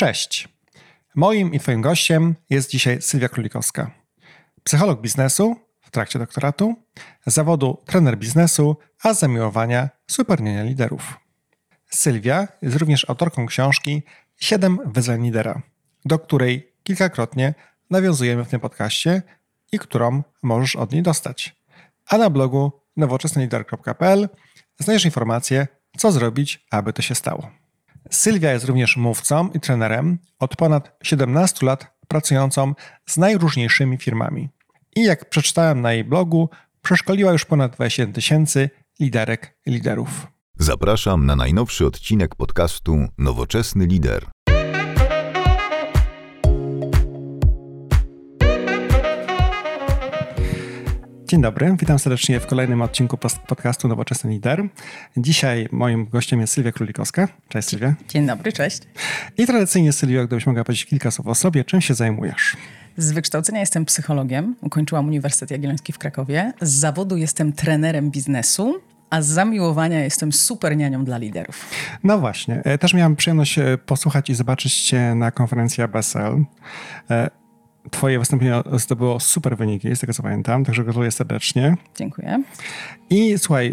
Cześć. Moim i Twoim gościem jest dzisiaj Sylwia Królikowska. Psycholog biznesu w trakcie doktoratu, zawodu trener biznesu, a zamiłowania supernienia liderów. Sylwia jest również autorką książki 7 wyzwań lidera, do której kilkakrotnie nawiązujemy w tym podcaście i którą możesz od niej dostać. A na blogu nowoczesnylider.pl znajdziesz informacje, co zrobić, aby to się stało. Sylwia jest również mówcą i trenerem od ponad 17 lat pracującą z najróżniejszymi firmami. I jak przeczytałem na jej blogu, przeszkoliła już ponad 21 tysięcy liderek liderów. Zapraszam na najnowszy odcinek podcastu Nowoczesny Lider. Dzień dobry, witam serdecznie w kolejnym odcinku podcastu Nowoczesny Lider. Dzisiaj moim gościem jest Sylwia Królikowska. Cześć Sylwia. Dzień dobry, cześć. I tradycyjnie Sylwia, gdybyś mogła powiedzieć kilka słów o sobie, czym się zajmujesz? Z wykształcenia jestem psychologiem, ukończyłam Uniwersytet Jagielloński w Krakowie. Z zawodu jestem trenerem biznesu, a z zamiłowania jestem super nianią dla liderów. No właśnie. E, też miałam przyjemność e, posłuchać i zobaczyć Cię na konferencji ABSL. Twoje wystąpienie zdobyło super wyniki, z tego co pamiętam, także gratuluję serdecznie. Dziękuję. I słuchaj,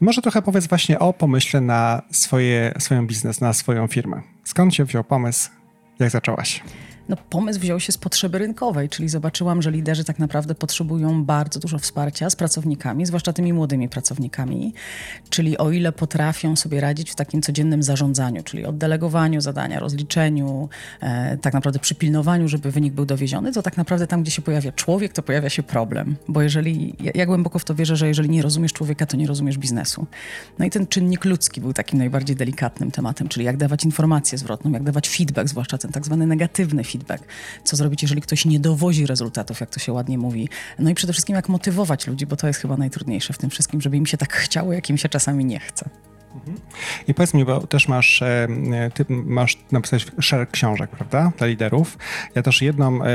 może trochę powiedz właśnie o pomyśle na swoje, swoją biznes, na swoją firmę. Skąd się wziął pomysł? Jak zaczęłaś? No, pomysł wziął się z potrzeby rynkowej, czyli zobaczyłam, że liderzy tak naprawdę potrzebują bardzo dużo wsparcia z pracownikami, zwłaszcza tymi młodymi pracownikami. Czyli o ile potrafią sobie radzić w takim codziennym zarządzaniu, czyli oddelegowaniu zadania, rozliczeniu, e, tak naprawdę przypilnowaniu, żeby wynik był dowieziony, to tak naprawdę tam, gdzie się pojawia człowiek, to pojawia się problem. Bo jeżeli, ja, ja głęboko w to wierzę, że jeżeli nie rozumiesz człowieka, to nie rozumiesz biznesu. No i ten czynnik ludzki był takim najbardziej delikatnym tematem, czyli jak dawać informację zwrotną, jak dawać feedback, zwłaszcza ten tak zwany negatywny feedback feedback. Co zrobić, jeżeli ktoś nie dowozi rezultatów, jak to się ładnie mówi. No i przede wszystkim jak motywować ludzi, bo to jest chyba najtrudniejsze w tym wszystkim, żeby im się tak chciało, jak im się czasami nie chce. I powiedz mi, bo też masz, e, ty masz napisać szereg książek, prawda, dla liderów. Ja też jedną e,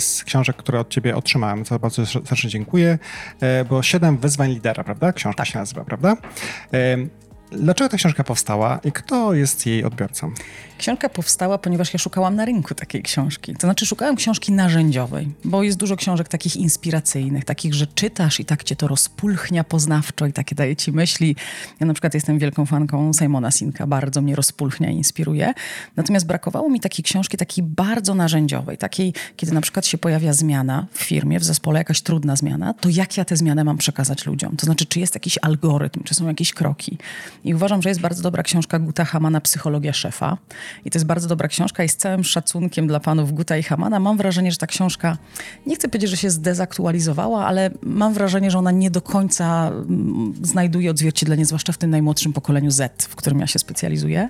z książek, które od ciebie otrzymałem, co bardzo serdecznie dziękuję, e, bo Siedem wyzwań lidera, prawda? Książka tak. się nazywa, prawda? Dlaczego ta książka powstała i kto jest jej odbiorcą? Książka powstała, ponieważ ja szukałam na rynku takiej książki. To znaczy, szukałam książki narzędziowej, bo jest dużo książek takich inspiracyjnych, takich, że czytasz i tak cię to rozpulchnia poznawczo i takie daje ci myśli. Ja na przykład jestem wielką fanką Simona Sinka, bardzo mnie rozpulchnia i inspiruje. Natomiast brakowało mi takiej książki, takiej bardzo narzędziowej, takiej, kiedy na przykład się pojawia zmiana w firmie, w zespole, jakaś trudna zmiana, to jak ja tę zmianę mam przekazać ludziom? To znaczy, czy jest jakiś algorytm, czy są jakieś kroki? I uważam, że jest bardzo dobra książka Guta Hamana, Psychologia szefa. I to jest bardzo dobra książka i z całym szacunkiem dla panów Guta i Hamana mam wrażenie, że ta książka, nie chcę powiedzieć, że się zdezaktualizowała, ale mam wrażenie, że ona nie do końca mm, znajduje odzwierciedlenie, zwłaszcza w tym najmłodszym pokoleniu Z, w którym ja się specjalizuję.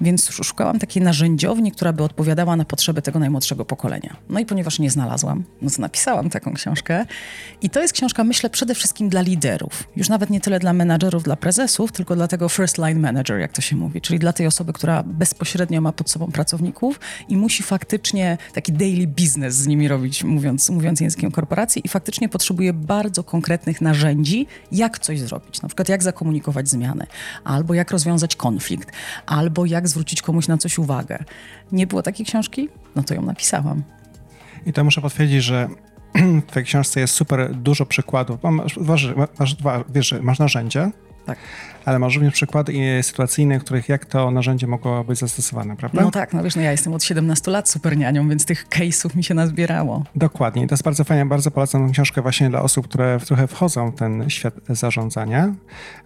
Więc szukałam takiej narzędziowni, która by odpowiadała na potrzeby tego najmłodszego pokolenia. No i ponieważ nie znalazłam, no to napisałam taką książkę. I to jest książka, myślę, przede wszystkim dla liderów. Już nawet nie tyle dla menadżerów, dla prezesów, tylko dla tego first line manager, jak to się mówi, czyli dla tej osoby, która bezpośrednio ma pod sobą pracowników i musi faktycznie taki daily business z nimi robić, mówiąc, mówiąc językiem korporacji i faktycznie potrzebuje bardzo konkretnych narzędzi, jak coś zrobić. Na przykład jak zakomunikować zmiany, albo jak rozwiązać konflikt, albo jak zwrócić komuś na coś uwagę. Nie było takiej książki? No to ją napisałam. I to muszę potwierdzić, że w tej książce jest super dużo przykładów. Masz, masz, masz, wiesz, masz narzędzia, tak. Ale masz również przykłady sytuacyjne, w których jak to narzędzie mogło być zastosowane, prawda? No tak, no wiesz, no ja jestem od 17 lat supernianią, więc tych case'ów mi się nazbierało. Dokładnie. To jest bardzo fajnie, bardzo polecam tę książkę właśnie dla osób, które trochę wchodzą w ten świat zarządzania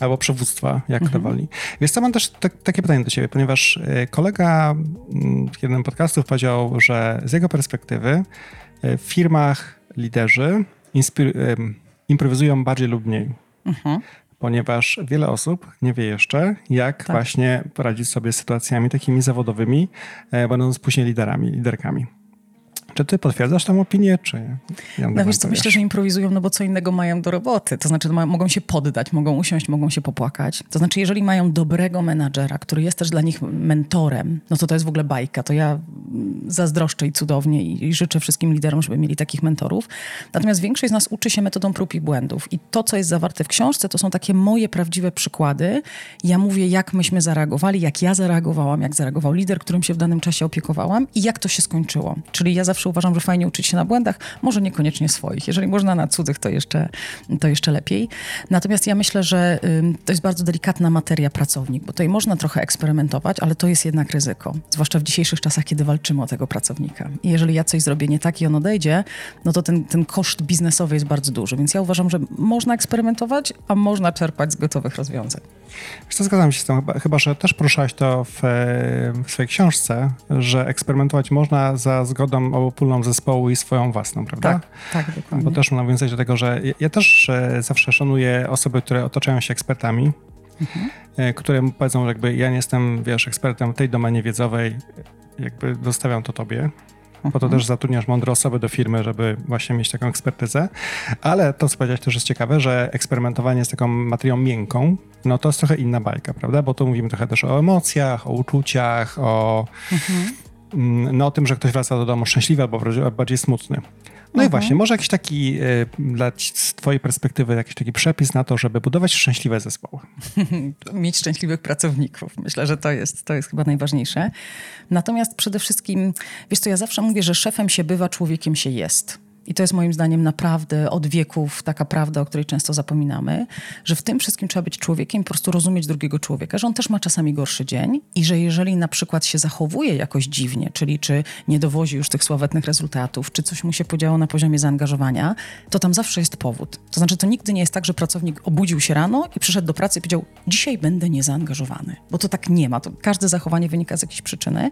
albo przywództwa, jak mhm. to woli. Więc to mam też takie pytanie do ciebie, ponieważ e, kolega mm, w jednym podcastu powiedział, że z jego perspektywy e, w firmach liderzy improwizują bardziej lub mniej. Mhm ponieważ wiele osób nie wie jeszcze, jak tak. właśnie poradzić sobie z sytuacjami takimi zawodowymi, e, będąc później liderami, liderkami. Czy ty potwierdzasz tę opinię, czy... no wiesz co, myślę, że improwizują, no bo co innego mają do roboty. To znaczy, mogą się poddać, mogą usiąść, mogą się popłakać. To znaczy, jeżeli mają dobrego menadżera, który jest też dla nich mentorem, no to to jest w ogóle bajka. To ja zazdroszczę i cudownie i, i życzę wszystkim liderom, żeby mieli takich mentorów. Natomiast większość z nas uczy się metodą prób i błędów. I to, co jest zawarte w książce, to są takie moje prawdziwe przykłady. Ja mówię, jak myśmy zareagowali, jak ja zareagowałam, jak zareagował lider, którym się w danym czasie opiekowałam i jak to się skończyło. Czyli ja zawsze uważam, że fajnie uczyć się na błędach, może niekoniecznie swoich. Jeżeli można na cudzych, to jeszcze, to jeszcze lepiej. Natomiast ja myślę, że to jest bardzo delikatna materia pracownik, bo tutaj można trochę eksperymentować, ale to jest jednak ryzyko. Zwłaszcza w dzisiejszych czasach, kiedy walczymy o tego pracownika. I jeżeli ja coś zrobię nie tak i on odejdzie, no to ten, ten koszt biznesowy jest bardzo duży. Więc ja uważam, że można eksperymentować, a można czerpać z gotowych rozwiązań. Co, zgadzam się z tym, chyba, chyba że też poruszałeś to w, w, swojej książce, że eksperymentować można za zgodą obopólną zespołu i swoją własną, prawda? Tak, tak, dokładnie. Bo też nawiązać do tego, że ja, ja też e, zawsze szanuję osoby, które otaczają się ekspertami, mhm. które powiedzą, że jakby ja nie jestem, wiesz, ekspertem w tej domenie wiedzowej, jakby zostawiam to tobie, po to mhm. też zatrudniasz mądre osoby do firmy, żeby właśnie mieć taką ekspertyzę. Ale to, co powiedziałeś, też jest ciekawe, że eksperymentowanie z taką materią miękką, no to jest trochę inna bajka, prawda? Bo tu mówimy trochę też o emocjach, o uczuciach, o, mhm. Mm, no, o tym, że ktoś wraca do domu szczęśliwy albo bardziej smutny. No i mhm. właśnie, może jakiś taki, y, dla, z twojej perspektywy, jakiś taki przepis na to, żeby budować szczęśliwe zespoły. Mieć szczęśliwych pracowników. Myślę, że to jest, to jest chyba najważniejsze. Natomiast przede wszystkim, wiesz co, ja zawsze mówię, że szefem się bywa, człowiekiem się jest. I to jest moim zdaniem naprawdę od wieków taka prawda, o której często zapominamy, że w tym wszystkim trzeba być człowiekiem po prostu rozumieć drugiego człowieka, że on też ma czasami gorszy dzień i że jeżeli na przykład się zachowuje jakoś dziwnie, czyli czy nie dowozi już tych sławetnych rezultatów, czy coś mu się podziało na poziomie zaangażowania, to tam zawsze jest powód. To znaczy, to nigdy nie jest tak, że pracownik obudził się rano i przyszedł do pracy i powiedział, dzisiaj będę niezaangażowany, bo to tak nie ma. To każde zachowanie wynika z jakiejś przyczyny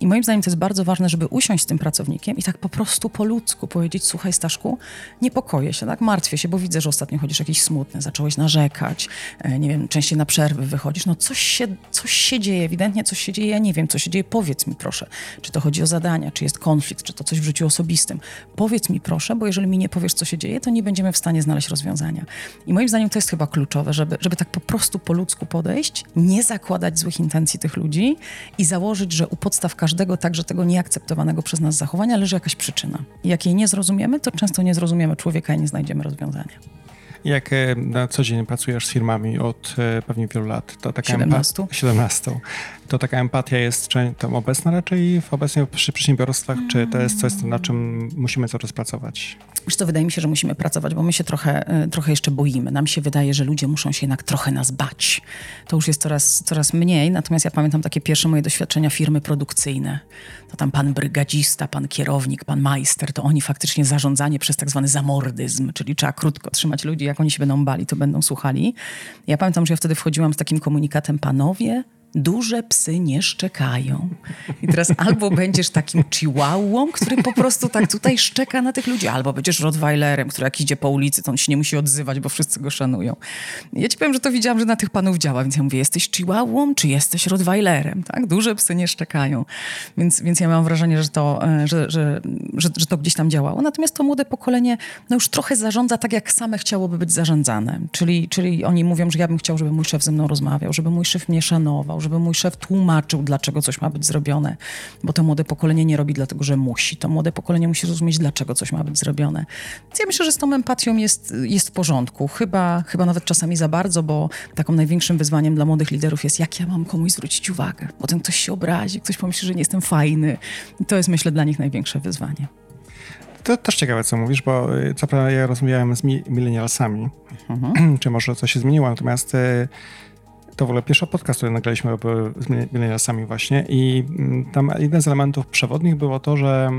i moim zdaniem to jest bardzo ważne, żeby usiąść z tym pracownikiem i tak po prostu po ludzku powiedzieć, słuchaj Staszku, niepokoję się, tak, martwię się, bo widzę, że ostatnio chodzisz jakiś smutny, zacząłeś narzekać, e, nie wiem, częściej na przerwy wychodzisz, no coś się, coś się dzieje, ewidentnie coś się dzieje, ja nie wiem, co się dzieje, powiedz mi proszę, czy to chodzi o zadania, czy jest konflikt, czy to coś w życiu osobistym. Powiedz mi proszę, bo jeżeli mi nie powiesz, co się dzieje, to nie będziemy w stanie znaleźć rozwiązania. I moim zdaniem to jest chyba kluczowe, żeby, żeby tak po prostu po ludzku podejść, nie zakładać złych intencji tych ludzi i założyć, że u podstaw każdego, także tego nieakceptowanego przez nas zachowania, leży jakaś przyczyna. Jak jej nie zrozumiemy, to często nie zrozumiemy człowieka i nie znajdziemy rozwiązania. Jak e, na co dzień pracujesz z firmami od e, pewnie wielu lat, to taka 17. 17. To taka empatia jest tam obecna raczej w obecnie przy przedsiębiorstwach, czy to jest coś, na czym musimy coraz pracować? Wiesz to wydaje mi się, że musimy pracować, bo my się trochę, e, trochę jeszcze boimy. Nam się wydaje, że ludzie muszą się jednak trochę nas bać. To już jest coraz, coraz mniej, natomiast ja pamiętam takie pierwsze moje doświadczenia firmy produkcyjne. To tam pan brygadzista, pan kierownik, pan majster, to oni faktycznie zarządzanie przez tak zwany zamordyzm, czyli trzeba krótko trzymać ludzi, jak oni się będą bali, to będą słuchali. Ja pamiętam, że ja wtedy wchodziłam z takim komunikatem, panowie, duże psy nie szczekają. I teraz albo będziesz takim chihuahuą, który po prostu tak tutaj szczeka na tych ludzi, albo będziesz rottweilerem, który jak idzie po ulicy, to on się nie musi odzywać, bo wszyscy go szanują. Ja ci powiem, że to widziałam, że na tych panów działa, więc ja mówię, jesteś chihuahuą, czy jesteś rottweilerem? Tak? Duże psy nie szczekają. Więc, więc ja mam wrażenie, że to, e, że, że, że, że to gdzieś tam działało. Natomiast to młode pokolenie no już trochę zarządza tak, jak same chciałoby być zarządzane. Czyli, czyli oni mówią, że ja bym chciał, żeby mój szef ze mną rozmawiał, żeby mój szef mnie szanował, żeby mój szef tłumaczył, dlaczego coś ma być zrobione, bo to młode pokolenie nie robi dlatego, że musi. To młode pokolenie musi rozumieć, dlaczego coś ma być zrobione. Więc ja myślę, że z tą empatią jest, jest w porządku. Chyba, chyba nawet czasami za bardzo, bo taką największym wyzwaniem dla młodych liderów jest, jak ja mam komuś zwrócić uwagę. Potem ktoś się obrazi, ktoś pomyśli, że nie jestem fajny. I to jest, myślę, dla nich największe wyzwanie. To też ciekawe, co mówisz, bo y, co prawda ja rozmawiałem z milenialsami, mhm. czy może coś się zmieniło, natomiast y, to w ogóle pierwszy podcast, który nagraliśmy z milenialsami właśnie i mm, tam jeden z elementów przewodnich było to, że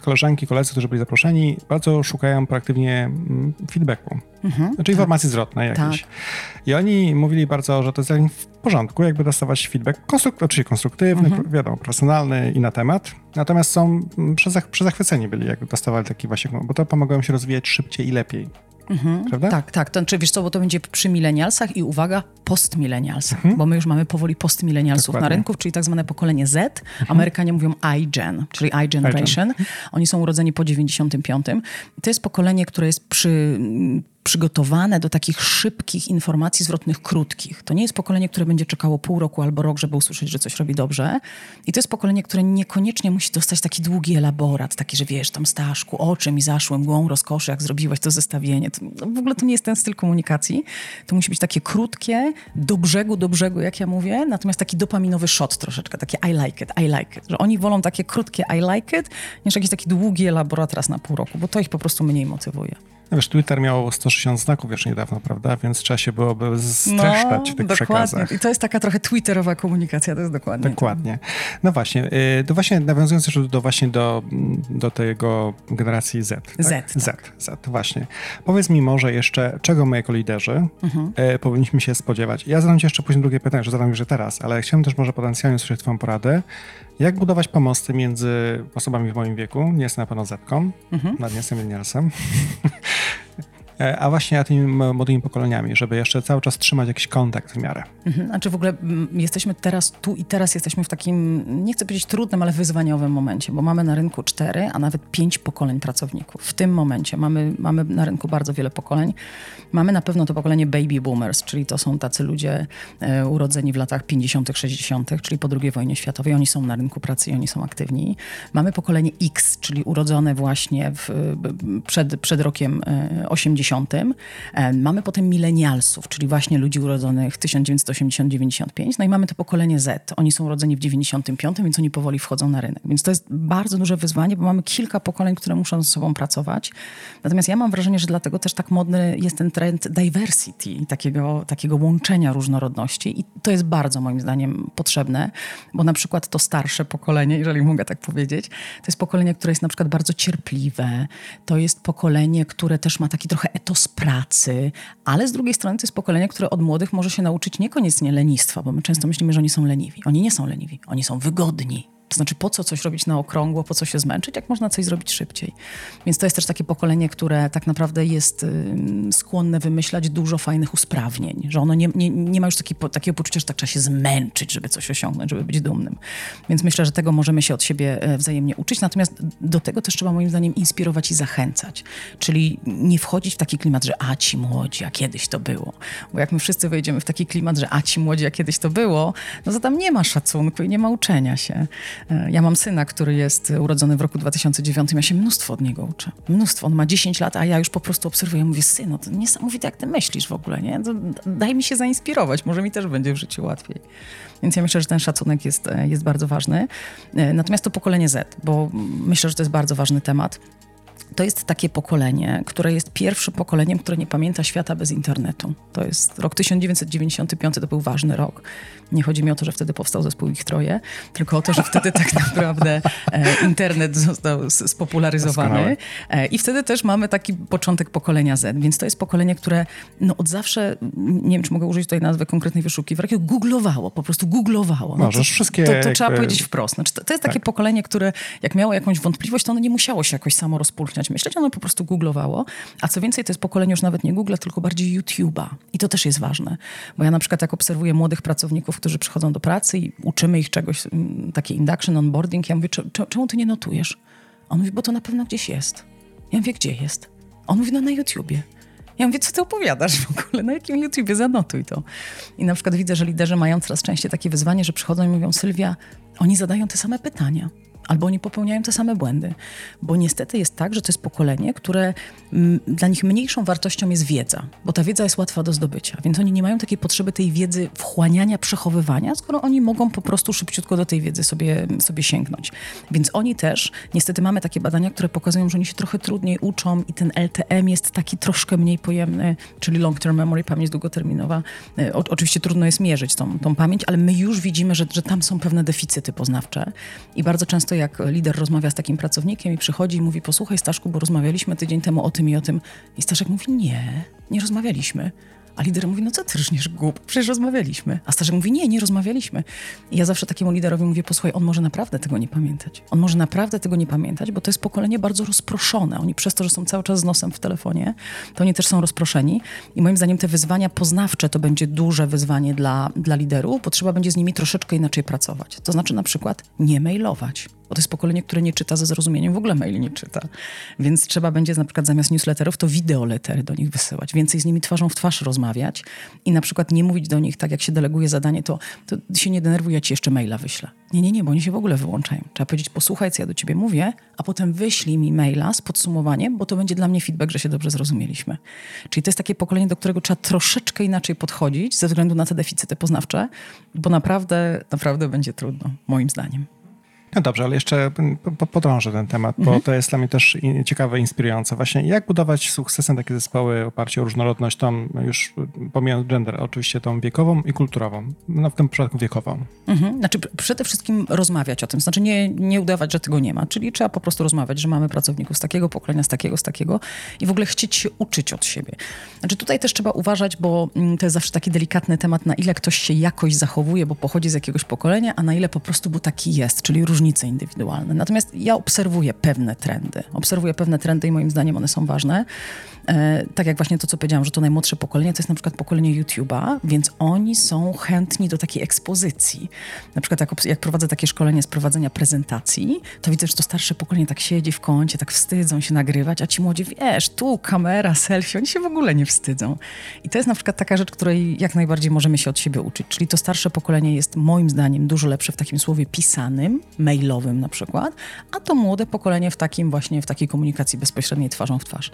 koleżanki, koledzy, którzy byli zaproszeni, bardzo szukają proaktywnie mm, feedbacku, mhm, znaczy tak. informacji zwrotnej jakiejś. Tak. I oni mówili bardzo, że to jest w porządku, jakby dostawać feedback, konstruk oczywiście konstruktywny, mhm. wiadomo, profesjonalny i na temat. Natomiast są mm, przezachwyceni byli, jak dostawali taki właśnie, bo to pomogło im się rozwijać szybciej i lepiej. Mhm. Prawda? Tak, tak. To, czy wiesz co, bo to będzie przy milenialsach i uwaga, postmilenialsach, mhm. bo my już mamy powoli postmilenialsów na rynku, czyli tak zwane pokolenie Z. Mhm. Amerykanie mówią iGen, czyli iGeneration. Oni są urodzeni po 95. To jest pokolenie, które jest przy przygotowane do takich szybkich informacji zwrotnych, krótkich. To nie jest pokolenie, które będzie czekało pół roku albo rok, żeby usłyszeć, że coś robi dobrze. I to jest pokolenie, które niekoniecznie musi dostać taki długi elaborat, taki, że wiesz, tam Staszku, oczy mi zaszły mgłą rozkoszy, jak zrobiłeś to zestawienie. To, no w ogóle to nie jest ten styl komunikacji. To musi być takie krótkie, do brzegu, do brzegu, jak ja mówię, natomiast taki dopaminowy shot troszeczkę, takie I like it, I like it. Że oni wolą takie krótkie I like it, niż jakiś taki długi elaborat raz na pół roku, bo to ich po prostu mniej motywuje. No wiesz, Twitter miał 160 znaków już niedawno, prawda? Więc trzeba się byłoby streszczać no, w tych dokładnie. przekazach. I to jest taka trochę twitterowa komunikacja, to jest dokładnie. Dokładnie. No właśnie, y, to właśnie nawiązując jeszcze do, właśnie do, do tego generacji Z. Tak? Z, tak. Z, Z, właśnie. Powiedz mi może jeszcze, czego my jako liderzy mhm. Y, powinniśmy się spodziewać. Ja zadam ci jeszcze później drugie pytanie, że zadam już teraz, ale chciałbym też może potencjalnie usłyszeć twoją poradę. Jak budować pomosty między osobami w moim wieku, nie jestem na pewno Zetką, mhm. nawet nie jestem milenialsem, a właśnie tymi młodymi pokoleniami, żeby jeszcze cały czas trzymać jakiś kontakt w miarę. Mhm. Znaczy w ogóle jesteśmy teraz tu i teraz jesteśmy w takim, nie chcę powiedzieć trudnym, ale wyzwaniowym momencie, bo mamy na rynku cztery, a nawet pięć pokoleń pracowników. W tym momencie mamy, mamy na rynku bardzo wiele pokoleń. Mamy na pewno to pokolenie baby boomers, czyli to są tacy ludzie e, urodzeni w latach 50., 60., czyli po II wojnie światowej. Oni są na rynku pracy i oni są aktywni. Mamy pokolenie X, czyli urodzone właśnie w, przed, przed rokiem 80 e, 90. Mamy potem milenialsów, czyli właśnie ludzi urodzonych 1980-95. No i mamy to pokolenie Z. Oni są urodzeni w 95, więc oni powoli wchodzą na rynek. Więc to jest bardzo duże wyzwanie, bo mamy kilka pokoleń, które muszą ze sobą pracować. Natomiast ja mam wrażenie, że dlatego też tak modny jest ten trend diversity, takiego, takiego łączenia różnorodności. I to jest bardzo moim zdaniem potrzebne, bo na przykład to starsze pokolenie, jeżeli mogę tak powiedzieć, to jest pokolenie, które jest na przykład bardzo cierpliwe. To jest pokolenie, które też ma taki trochę etos pracy, ale z drugiej strony to jest pokolenie, które od młodych może się nauczyć niekoniecznie lenistwa, bo my często myślimy, że oni są leniwi. Oni nie są leniwi, oni są wygodni. To znaczy, po co coś robić na okrągło, po co się zmęczyć, jak można coś zrobić szybciej. Więc to jest też takie pokolenie, które tak naprawdę jest skłonne wymyślać dużo fajnych usprawnień, że ono nie, nie, nie ma już taki, takiego poczucia, że tak trzeba się zmęczyć, żeby coś osiągnąć, żeby być dumnym. Więc myślę, że tego możemy się od siebie e, wzajemnie uczyć. Natomiast do tego też trzeba moim zdaniem inspirować i zachęcać. Czyli nie wchodzić w taki klimat, że a ci młodzi, a kiedyś to było. Bo jak my wszyscy wejdziemy w taki klimat, że a ci młodzi, a kiedyś to było, no to tam nie ma szacunku i nie ma uczenia się. E, ja mam syna, który jest urodzony w roku 2009, ja się mnóstwo od niego uczę. Mnóstwo. On ma 10 lat, a ja już po prostu obserwuję. Mówię, synu, to niesamowite, jak ty myślisz w ogóle, nie? Daj mi się zainspirować, może mi też będzie w życiu łatwiej. Więc ja myślę, że ten szacunek jest, e, jest bardzo ważny. E, natomiast to pokolenie Z, bo myślę, że to jest bardzo ważny temat to jest takie pokolenie, które jest pierwszym pokoleniem, które nie pamięta świata bez internetu. To jest rok 1995, to był ważny rok. Nie chodzi mi o to, że wtedy powstał zespół Ich Troje, tylko o to, że wtedy tak naprawdę e, internet został spopularyzowany. E, I wtedy też mamy taki początek pokolenia Z. Więc to jest pokolenie, które no, od zawsze, nie wiem, czy mogę użyć tutaj nazwy konkretnej wyszukiwarki, googlowało, po prostu googlowało. No, Możesz to, wszystkie... To, to, trzeba powiedzieć wprost. Znaczy, to, to jest takie tak. pokolenie, które jak miało jakąś wątpliwość, to ono nie musiało się jakoś samo rozpulchniać myśleć, ono po prostu googlowało. A co więcej, to jest pokolenie już nawet nie Google, tylko bardziej YouTube'a. I to też jest ważne. Bo ja na przykład jak obserwuję młodych pracowników, którzy przychodzą do pracy i uczymy ich czegoś, mm, takie induction, onboarding, ja mówię, czemu ty nie notujesz? On mówi, bo to na pewno gdzieś jest. Ja mówię, gdzie jest? On mówi, no na YouTubie. Ja mówię, co ty opowiadasz w ogóle? Na jakim YouTubie? Zanotuj to. I na przykład widzę, że liderzy mają coraz częściej takie wyzwanie, że przychodzą i mówią, Sylwia, oni zadają te same pytania albo oni popełniają te same błędy. Bo niestety jest tak, że to jest pokolenie, które m, dla nich mniejszą wartością jest wiedza, bo ta wiedza jest łatwa do zdobycia, więc oni nie mają takiej potrzeby tej wiedzy wchłaniania, przechowywania, skoro oni mogą po prostu szybciutko do tej wiedzy sobie, sobie sięgnąć. Więc oni też, niestety mamy takie badania, które pokazują, że oni się trochę trudniej uczą i ten LTM jest taki troszkę mniej pojemny, czyli long term memory, pamięć długoterminowa. E, o, oczywiście trudno jest mierzyć tą, tą pamięć, ale my już widzimy, że, że tam są pewne deficyty poznawcze i bardzo często to, jak lider rozmawia z takim pracownikiem i przychodzi i mówi, posłuchaj Staszku, bo rozmawialiśmy tydzień temu o tym i o tym. I Staszek mówi, nie, nie rozmawialiśmy. A lider mówi, no co ty rżniesz głup, przecież rozmawialiśmy. A Staszek mówi, nie, nie rozmawialiśmy. I ja zawsze takiemu liderowi mówię, posłuchaj, on może naprawdę tego nie pamiętać. On może naprawdę tego nie pamiętać, bo to jest pokolenie bardzo rozproszone. Oni przez to, że są cały czas z nosem w telefonie, to oni też są rozproszeni. I moim zdaniem te wyzwania poznawcze to będzie duże wyzwanie dla, dla liderów, bo trzeba będzie z nimi troszeczkę inaczej pracować. To znaczy na przykład nie mailować Bo to jest pokolenie, które nie czyta ze zrozumieniem, w ogóle maili nie czyta. Więc trzeba będzie na przykład zamiast newsletterów to wideoletery do nich wysyłać. Więcej z nimi twarzą w twarz rozmawiać i na przykład nie mówić do nich tak, jak się deleguje zadanie, to, to się nie denerwuj, ja ci jeszcze maila wyślę. Nie, nie, nie, bo oni się w ogóle wyłączają. Trzeba powiedzieć, posłuchaj, co ja do ciebie mówię, a potem wyślij mi maila z podsumowaniem, bo to będzie dla mnie feedback, że się dobrze zrozumieliśmy. Czyli to jest takie pokolenie, do którego trzeba troszeczkę inaczej podchodzić ze względu na te deficyty poznawcze, bo naprawdę, naprawdę będzie trudno, moim zdaniem. No dobrze, ale jeszcze podrążę ten temat, bo mhm. to jest dla mnie też ciekawe, inspirujące. Właśnie jak budować sukcesem takie zespoły oparcie o różnorodność, tą już pomijając gender, oczywiście tą wiekową i kulturową, no w tym przypadku wiekową. Mhm. Znaczy przede wszystkim rozmawiać o tym, znaczy nie, nie udawać, że tego nie ma, czyli trzeba po prostu rozmawiać, że mamy pracowników z takiego pokolenia, z takiego, z takiego i w ogóle chcieć się uczyć od siebie. Znaczy tutaj też trzeba uważać, bo mm, to jest zawsze taki delikatny temat, na ile ktoś się jakoś zachowuje, bo pochodzi z jakiegoś pokolenia, a na ile po prostu, bo taki jest, czyli różni różnice indywidualne. Natomiast ja obserwuję pewne trendy. Obserwuję pewne trendy i moim zdaniem one są ważne. E, tak jak właśnie to, co powiedziałam, że to najmłodsze pokolenie to jest na przykład pokolenie YouTube'a, więc oni są chętni do takiej ekspozycji. Na przykład jak, jak prowadzę takie szkolenie z prowadzenia prezentacji, to widzę, że to starsze pokolenie tak siedzi w kącie, tak wstydzą się nagrywać, a ci młodzi, wiesz, tu kamera, selfie, oni się w ogóle nie wstydzą. I to jest na przykład taka rzecz, której jak najbardziej możemy się od siebie uczyć. Czyli to starsze pokolenie jest moim zdaniem dużo lepsze w takim słowie pisanym, mailowym na przykład, a to młode pokolenie w takim właśnie, w takiej komunikacji bezpośredniej twarzą w twarz.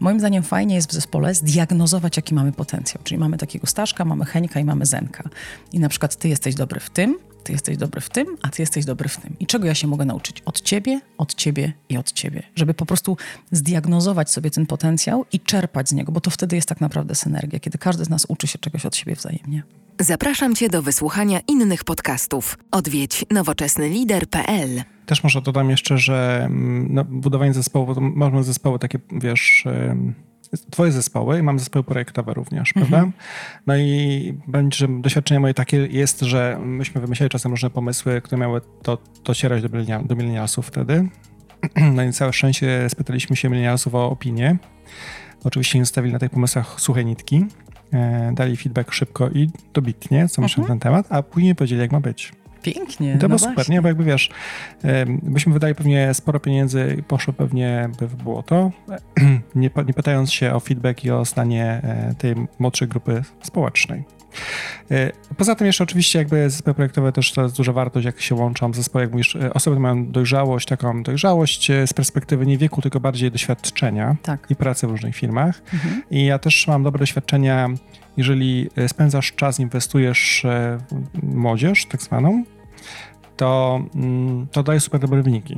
Moim zdaniem fajnie jest w zespole zdiagnozować, jaki mamy potencjał. Czyli mamy takiego Staszka, mamy Heńka i mamy Zenka. I na przykład ty jesteś dobry w tym, ty jesteś dobry w tym, a ty jesteś dobry w tym. I czego ja się mogę nauczyć? Od ciebie, od ciebie i od ciebie. Żeby po prostu zdiagnozować sobie ten potencjał i czerpać z niego, bo to wtedy jest tak naprawdę synergia, kiedy każdy z nas uczy się czegoś od siebie wzajemnie. Zapraszam cię do wysłuchania innych podcastów. Odwiedź nowoczesnylider.pl też może dodam jeszcze, że mm, no, budowanie zespołu, to mamy zespoły takie, wiesz, twoje zespoły i mam zespoły projektowe również, mhm. prawda? No i będzie, doświadczenie moje takie jest, że myśmy wymyślali czasem różne pomysły, które miały to, docierać do, do milenialsów wtedy. No i całe szczęście spytaliśmy się milenialsów o opinię. Oczywiście nie zostawili na tych pomysłach suche nitki. E, dali feedback szybko i dobitnie, co myślę na ten temat, a później powiedzieli, jak ma być. Pięknie. I to no było właśnie. super, nie? Bo jakby wiesz, byśmy wydali pewnie sporo pieniędzy i poszło pewnie by było to, nie, nie pytając się o feedback i o zdanie e, tej młodszej grupy społecznej. E, poza tym jeszcze oczywiście jakby zespoły projektowe też to jest duża wartość, jak się łączą zespoły, jak mówisz, e, osoby mają dojrzałość, taką dojrzałość z perspektywy nie wieku, tylko bardziej doświadczenia tak. i pracy w różnych firmach. Mhm. I ja też mam dobre doświadczenia jeżeli e, spędzasz czas, inwestujesz e, w młodzież, tak zwaną, to, mm, to daje super dobre wyniki.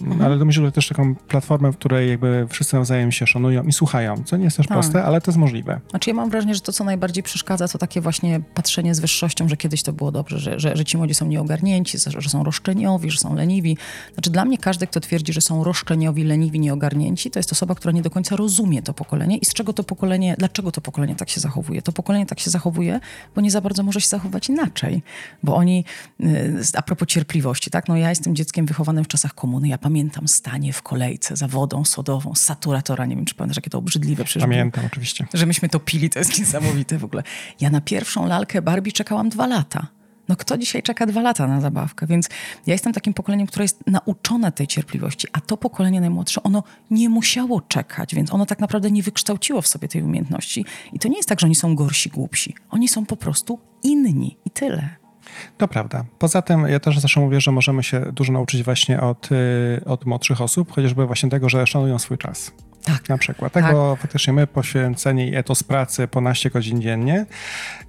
Mhm. Ale to myślę, że też taką platformę, w której jakby wszyscy nawzajem się szanują i słuchają, co nie jest też tak. proste, ale to jest możliwe. Znaczy ja mam wrażenie, że to, co najbardziej przeszkadza, to takie właśnie patrzenie z wyższością, że kiedyś to było dobrze, że, że, że ci młodzi są nieogarnięci, że są roszczeniowi, że są leniwi. Znaczy dla mnie każdy, kto twierdzi, że są roszczeniowi, leniwi, nieogarnięci, to jest osoba, która nie do końca rozumie to pokolenie i z czego to pokolenie, dlaczego to pokolenie tak się zachowuje. To pokolenie tak się zachowuje, bo nie za bardzo może się zachować inaczej. Bo oni, y, a propos cierpliwości, tak, no ja jestem dzieckiem wychowanym w czasach komuny, ja pamiętam stanie w kolejce za wodą sodową saturatora. Nie wiem, czy pamiętasz, jakie to obrzydliwe przecież Pamiętam, oczywiście. Że myśmy to pili, to jest niesamowite w ogóle. Ja na pierwszą lalkę Barbie czekałam dwa lata. No kto dzisiaj czeka dwa lata na zabawkę? Więc ja jestem takim pokoleniem, które jest nauczone tej cierpliwości, a to pokolenie najmłodsze, ono nie musiało czekać, więc ono tak naprawdę nie wykształciło w sobie tej umiejętności. I to nie jest tak, że oni są gorsi, głupsi. Oni są po prostu inni i tyle. To prawda. Poza tym ja też zawsze mówię, że możemy się dużo nauczyć właśnie od, y, od młodszych osób, chociażby właśnie tego, że szanują swój czas. Tak. Na przykład. Tak, tak, bo faktycznie my poświęceni etos pracy po naście godzin dziennie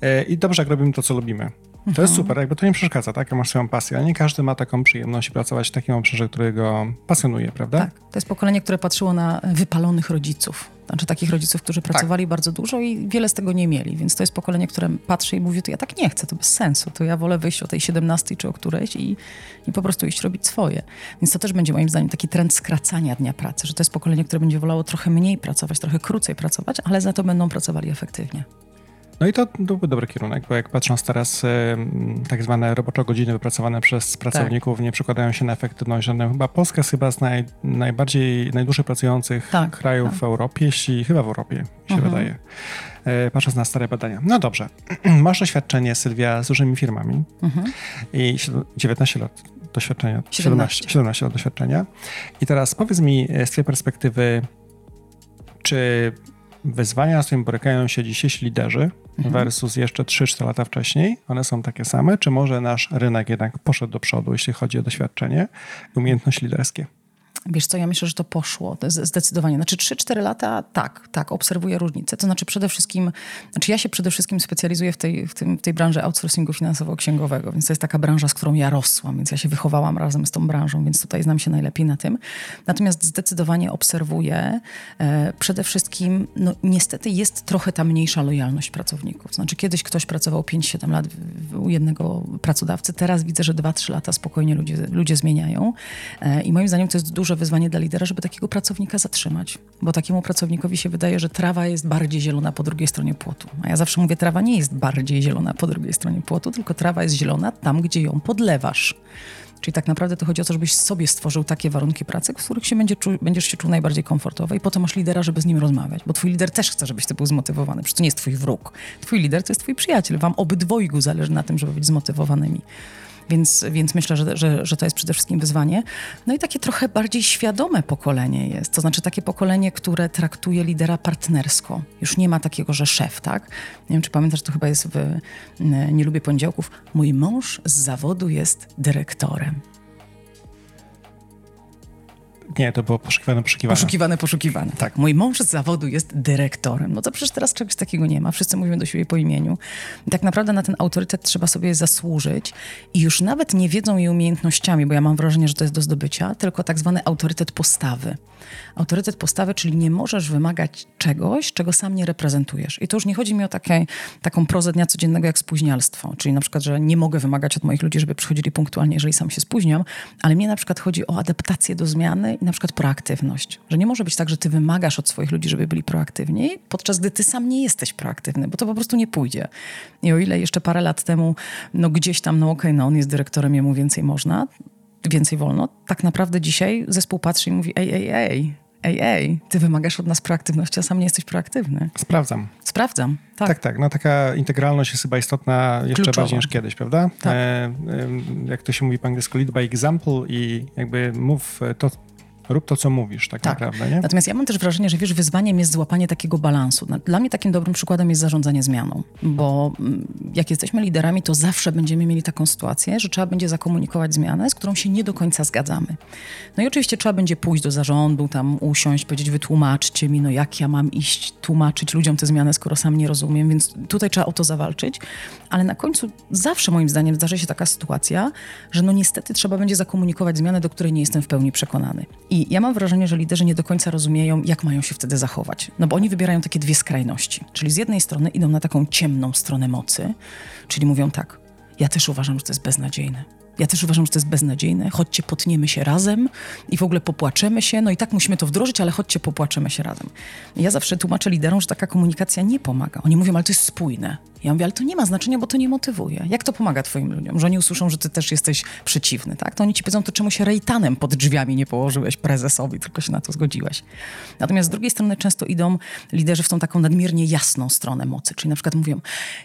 y, i dobrze, jak robimy to, co lubimy. To mhm. jest super, jakby to nie przeszkadza, tak? Masz swoją pasję, ale nie każdy ma taką przyjemność pracować w takim obszarze, który go pasjonuje, prawda? Tak. To jest pokolenie, które patrzyło na wypalonych rodziców. Znaczy takich rodziców, którzy tak. pracowali tak. bardzo dużo i wiele z tego nie mieli. Więc to jest pokolenie, które patrzy i mówi, to ja tak nie chcę, to bez sensu. To ja wolę wyjść o tej 17 czy o którejś i, i po prostu iść robić swoje. Więc to też będzie moim zdaniem taki trend skracania dnia pracy, że to jest pokolenie, które będzie wolało trochę mniej pracować, trochę krócej pracować, ale za to będą pracowali efektywnie. No i to byłby dobry kierunek, bo jak patrząc teraz, tak zwane robocze godziny wypracowane przez pracowników tak. nie przekładają się na efektywność żadną. Chyba Polska jest chyba z naj, najbardziej, najdłużej pracujących tak, krajów tak. w Europie, jeśli chyba w Europie się mhm. wydaje. E, patrząc na stare badania. No dobrze, masz doświadczenie, Sylwia, z dużymi firmami mhm. i 19 lat doświadczenia. 17. 17 lat doświadczenia. I teraz powiedz mi z twojej perspektywy, czy wyzwania, z którymi borykają się dzisiejsi liderzy mhm. versus jeszcze 3-4 lata wcześniej, one są takie same, czy może nasz rynek jednak poszedł do przodu, jeśli chodzi o doświadczenie umiejętności liderskie? Wiesz co, ja myślę, że to poszło zdecydowanie. Znaczy 3-4 lata, tak, tak, obserwuję różnicę. To znaczy przede wszystkim, znaczy ja się przede wszystkim specjalizuję w tej, w tym, w tej branży outsourcingu finansowo-księgowego, więc to jest taka branża, z którą ja rosłam, więc ja się wychowałam razem z tą branżą, więc tutaj znam się najlepiej na tym. Natomiast zdecydowanie obserwuję e, przede wszystkim, no niestety jest trochę ta mniejsza lojalność pracowników. Znaczy kiedyś ktoś pracował 5-7 lat u jednego pracodawcy, teraz widzę, że 2-3 lata spokojnie ludzie, ludzie zmieniają e, i moim zdaniem to jest dużo duże wyzwanie dla lidera, żeby takiego pracownika zatrzymać. Bo takiemu pracownikowi się wydaje, że trawa jest bardziej zielona po drugiej stronie płotu. A ja zawsze mówię, trawa nie jest bardziej zielona po drugiej stronie płotu, tylko trawa jest zielona tam, gdzie ją podlewasz. Czyli tak naprawdę to chodzi o to, żebyś sobie stworzył takie warunki pracy, w których się będzie czu, będziesz się czuł najbardziej komfortowo i potem masz lidera, żeby z nim rozmawiać. Bo twój lider też chce, żebyś ty był zmotywowany. Przecież to nie jest twój wróg. Twój lider to jest twój przyjaciel. Wam obydwojgu zależy na tym, żeby być zmotywowanymi. Więc, więc myślę, że, że, że to jest przede wszystkim wyzwanie. No i takie trochę bardziej świadome pokolenie jest. To znaczy takie pokolenie, które traktuje lidera partnersko. Już nie ma takiego, że szef, tak? Nie wiem, czy pamiętasz, to chyba jest w Nie lubię poniedziałków. Mój mąż z zawodu jest dyrektorem. Nie, to było poszukiwane, poszukiwane. Poszukiwane, poszukiwane. Tak. Mój mąż z zawodu jest dyrektorem. No to przecież teraz czegoś takiego nie ma. Wszyscy mówimy do siebie po imieniu. I tak naprawdę na ten autorytet trzeba sobie zasłużyć i już nawet nie wiedzą jej umiejętnościami, bo ja mam wrażenie, że to jest do zdobycia, tylko tak zwany autorytet postawy. Autorytet postawy, czyli nie możesz wymagać czegoś, czego sam nie reprezentujesz. I to już nie chodzi mi o takie, taką prozę dnia codziennego jak spóźnialstwo, czyli na przykład, że nie mogę wymagać od moich ludzi, żeby przychodzili punktualnie, jeżeli sam się spóźniam, ale mnie na przykład chodzi o adaptację do zmiany i na przykład proaktywność. Że nie może być tak, że ty wymagasz od swoich ludzi, żeby byli proaktywni, podczas gdy ty sam nie jesteś proaktywny, bo to po prostu nie pójdzie. I o ile jeszcze parę lat temu, no gdzieś tam, no okej, okay, no on jest dyrektorem, jemu więcej można, więcej wolno, tak naprawdę dzisiaj zespół patrzy i mówi, ej, ej, ej, ej, ej, ty wymagasz od nas proaktywności, a sam nie jesteś proaktywny. Sprawdzam. Sprawdzam, tak. Tak, tak. No taka integralność jest chyba istotna jeszcze Kluczowa. bardziej niż kiedyś, prawda? Tak. E, jak to się mówi po angielsku, lead by example i jakby mów to, Rób to, co mówisz, tak, tak, naprawdę. Nie? Natomiast ja mam też wrażenie, że wiesz, wyzwaniem jest złapanie takiego balansu. Dla mnie takim dobrym przykładem jest zarządzanie zmianą, bo mm, jak jesteśmy liderami, to zawsze będziemy mieli taką sytuację, że trzeba będzie zakomunikować zmianę, z którą się nie do końca zgadzamy. No i oczywiście trzeba będzie pójść do zarządu, tam usiąść, powiedzieć, wytłumaczcie mi, no jak ja mam iść, tłumaczyć ludziom tę zmianę, skoro sam nie rozumiem, więc tutaj trzeba o to zawalczyć. Ale na końcu zawsze moim zdaniem zdarzy się taka sytuacja, że no niestety trzeba będzie zakomunikować zmianę, do której nie jestem w pełni przekonany. I i ja mam wrażenie, że liderzy nie do końca rozumieją, jak mają się wtedy zachować. No bo oni wybierają takie dwie skrajności. Czyli z jednej strony idą na taką ciemną stronę mocy, czyli mówią tak, ja też uważam, że to jest beznadziejne. Ja też uważam, że to jest beznadziejne. Chodźcie, potniemy się razem i w ogóle popłaczemy się. No i tak musimy to wdrożyć, ale chodźcie, popłaczemy się razem. ja zawsze tłumaczę liderom, że taka komunikacja nie pomaga. Oni mówią, ale to jest spójne. Ja mówię, ale to nie ma znaczenia, bo to nie motywuje. Jak to pomaga twoim ludziom? Że oni usłyszą, że ty też jesteś przeciwny, tak? To oni ci powiedzą, to czemu się rejtanem pod drzwiami nie położyłeś prezesowi, tylko się na to zgodziłeś. Natomiast z drugiej strony często idą liderzy w tą taką nadmiernie jasną stronę mocy, czyli na przykład mówią,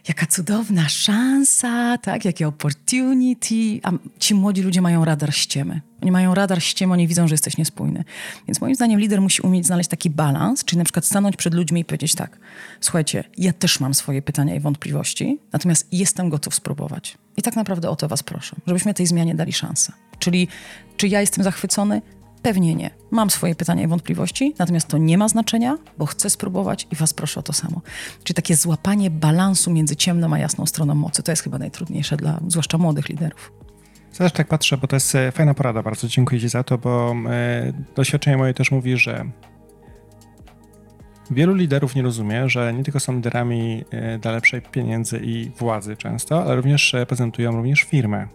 jaka cudowna szansa, tak? Jakie opportunity, a ci młodzi ludzie mają radar ściemy. Oni mają radar ściemy, oni widzą, że jesteś niespójny. Więc moim zdaniem lider musi umieć znaleźć taki balans, czyli na przykład stanąć przed ludźmi i powiedzieć tak, słuchajcie, ja też mam swoje pytania i wątpliwości, natomiast jestem gotów spróbować. I tak naprawdę o to was proszę, żebyśmy tej zmianie dali szansę. Czyli czy ja jestem zachwycony? Pewnie nie. Mam swoje pytania i wątpliwości, natomiast to nie ma znaczenia, bo chcę spróbować i was proszę o to samo. Czyli takie złapanie balansu między ciemną a jasną stroną mocy, to jest chyba najtrudniejsze dla zwłaszcza młodych liderów. Też tak patrzę, bo to jest e, fajna porada, bardzo dziękuję Ci za to, bo e, doświadczenie moje też mówi, że wielu liderów nie rozumie, że nie tylko są liderami e, dla lepszej pieniędzy i władzy często, ale również reprezentują również firmę.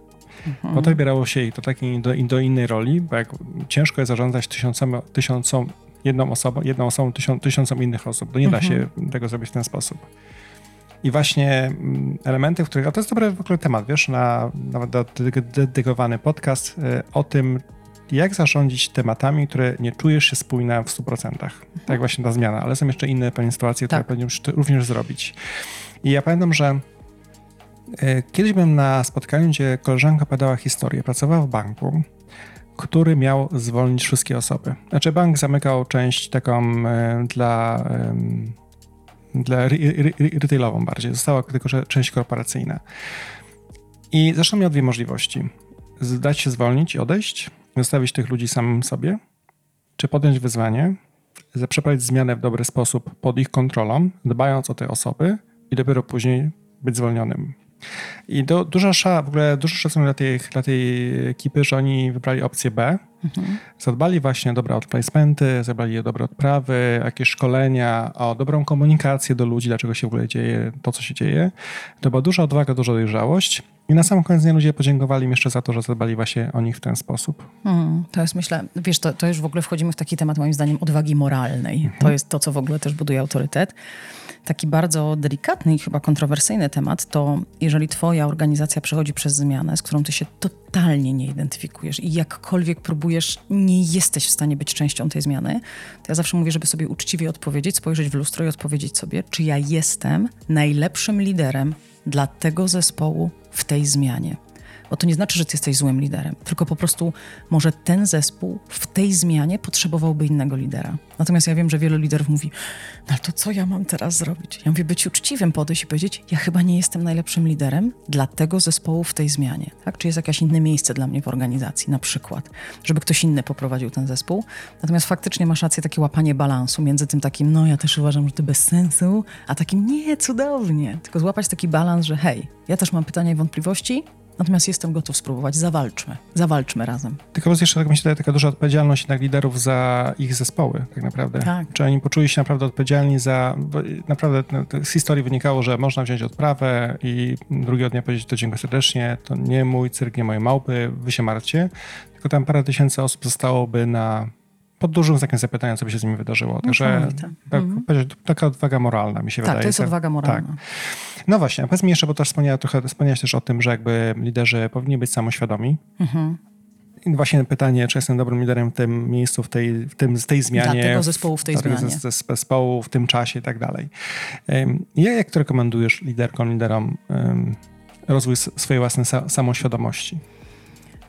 Mhm. Po to wybierało się ich do takiej do, do innej roli, bo jak ciężko jest zarządzać tysiącom, tysiącom jedną osobą, jedną osobą tysiąc, tysiącom innych osób. To nie mhm. da się tego zrobić w ten sposób. I właśnie mm, elementy, w których, a to jest dobry w ogóle temat, wiesz, na nawet dedykowany podcast y, o tym, jak zarządzić tematami, które nie czujesz się spójne w 100%. Mhm. Tak właśnie ta zmiana, ale są jeszcze inne pewne sytuacje, tak. które powinieneś również zrobić. I ja pamiętam, że E, kiedyś byłem na spotkaniu, gdzie koleżanka podała historię. Pracowała w banku, który miał zwolnić wszystkie osoby. Znaczy bank zamykał część taką e, dla, dla retailową bardziej. Została tylko część korporacyjna. I zresztą miał dwie możliwości. Zdać się zwolnić i odejść, zostawić tych ludzi samym sobie, czy podjąć wyzwanie, przeprowadzić zmianę w dobry sposób pod ich kontrolą, dbając o te osoby i dopiero później być zwolnionym. I do, dużo, w ogóle dużo szacunku dla tej, dla tej ekipy, że oni wybrali opcję B. Mhm. Zadbali właśnie o dobre outplacementy, zadbali o dobre odprawy, jakieś szkolenia, o dobrą komunikację do ludzi, dlaczego się w ogóle dzieje to, co się dzieje. To była duża odwaga, duża dojrzałość. I na sam koniec dnia ludzie podziękowali mi jeszcze za to, że zadbali właśnie o nich w ten sposób. Hmm, to jest, myślę, wiesz, to, to już w ogóle wchodzimy w taki temat, moim zdaniem, odwagi moralnej. Mhm. To jest to, co w ogóle też buduje autorytet. Taki bardzo delikatny i chyba kontrowersyjny temat to, jeżeli twoja organizacja przechodzi przez zmianę, z którą ty się totalnie nie identyfikujesz i jakkolwiek próbujesz, nie jesteś w stanie być częścią tej zmiany, to ja zawsze mówię, żeby sobie uczciwie odpowiedzieć, spojrzeć w lustro i odpowiedzieć sobie, czy ja jestem najlepszym liderem dla tego zespołu w tej zmianie. Bo to nie znaczy, że ty jesteś złym liderem, tylko po prostu może ten zespół w tej zmianie potrzebowałby innego lidera. Natomiast ja wiem, że wielu liderów mówi, no to co ja mam teraz zrobić? Ja mówię, być uczciwym, podejść i powiedzieć, ja chyba nie jestem najlepszym liderem dla tego zespołu w tej zmianie. Tak? Czy jest jakieś inne miejsce dla mnie w organizacji, na przykład, żeby ktoś inny poprowadził ten zespół. Natomiast faktycznie masz rację, takie łapanie balansu między tym takim, no ja też uważam, że to bez sensu, a takim, nie, cudownie. Tylko złapać taki balans, że hej, ja też mam pytania i wątpliwości, Natomiast jestem gotów spróbować. Zawalczmy. Zawalczmy razem. Tylko jeszcze tak myślę, taka duża odpowiedzialność jednak liderów za ich zespoły, tak naprawdę. Tak. Czy oni poczuli się naprawdę odpowiedzialni za... Naprawdę no, z historii wynikało, że można wziąć odprawę i drugiego dnia powiedzieć to dziękuję serdecznie, to nie mój cyrk, nie moje małpy, wy się martwcie. Tylko tam parę tysięcy osób zostałoby na pod dużym znakiem zapytania, co by się z nimi wydarzyło. Także tak, mm. taka odwaga moralna mi się tak, wydaje. Tak, to jest odwaga moralna. Tak. No właśnie, a powiedz mi jeszcze, bo też wspomniałeś, trochę, wspomniałeś też o tym, że jakby liderzy powinni być samoświadomi. Mhm. I właśnie pytanie, czy jestem dobrym liderem w tym miejscu, w tej, w tym, w tej zmianie. Dla tego zespołu w tej zmianie. Tego zespołu, w tym czasie i tak dalej. Ja jak rekomendujesz liderkom, liderom rozwój swojej własnej samoświadomości?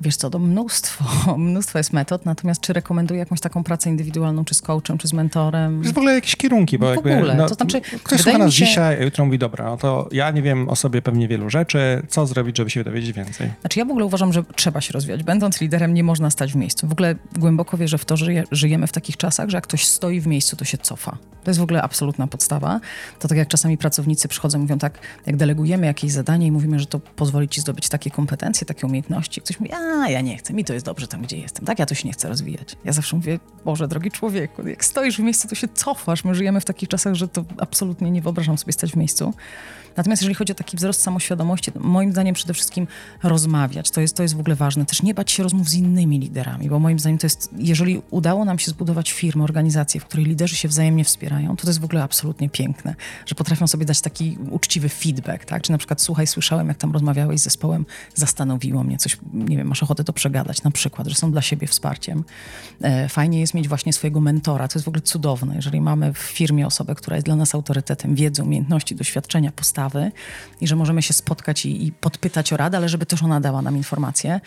Wiesz co, to mnóstwo, mnóstwo jest metod, natomiast czy rekomenduję jakąś taką pracę indywidualną, czy z coachem, czy z mentorem? Jest w ogóle jakieś kierunki, bo w jakby, ogóle, no, to znaczy, ktoś słucha nas się... dzisiaj, a jutro mówi, dobra, no to ja nie wiem o sobie pewnie wielu rzeczy, co zrobić, żeby się dowiedzieć więcej? Znaczy ja w ogóle uważam, że trzeba się rozwijać. Będąc liderem nie można stać w miejscu. W ogóle głęboko wierzę w to, że żyjemy w takich czasach, że jak ktoś stoi w miejscu, to się cofa. To jest w ogóle absolutna podstawa. To tak jak czasami pracownicy przychodzą mówią tak, jak delegujemy jakieś zadanie i mówimy, że to pozwoli ci zdobyć takie kompetencje, takie umiejętności. Ktoś mówi, a ja nie chcę, mi to jest dobrze tam, gdzie jestem. Tak, ja to się nie chcę rozwijać. Ja zawsze mówię, Boże, drogi człowieku, jak stoisz w miejscu, to się cofasz. My żyjemy w takich czasach, że to absolutnie nie wyobrażam sobie stać w miejscu. Natomiast jeżeli chodzi o taki wzrost samoświadomości, moim zdaniem przede wszystkim rozmawiać. To jest, to jest w ogóle ważne. Też nie bać się rozmów z innymi liderami, bo moim zdaniem to jest, jeżeli udało nam się zbudować firmę, organizację, w której liderzy się wzajemnie wspierają, to to jest w ogóle absolutnie piękne, że potrafią sobie dać taki uczciwy feedback, tak? Czy na przykład, słuchaj, słyszałem, jak tam rozmawiałeś z zespołem, zastanowiło mnie coś, nie wiem, masz ochotę to przegadać, na przykład, że są dla siebie wsparciem. E, fajnie jest mieć właśnie swojego mentora, to jest w ogóle cudowne, jeżeli mamy w firmie osobę, która jest dla nas autorytetem wiedzy, umiejętności, doświadczenia, postawy, i że możemy się spotkać i, i podpytać o radę, ale żeby też ona dała nam informacje.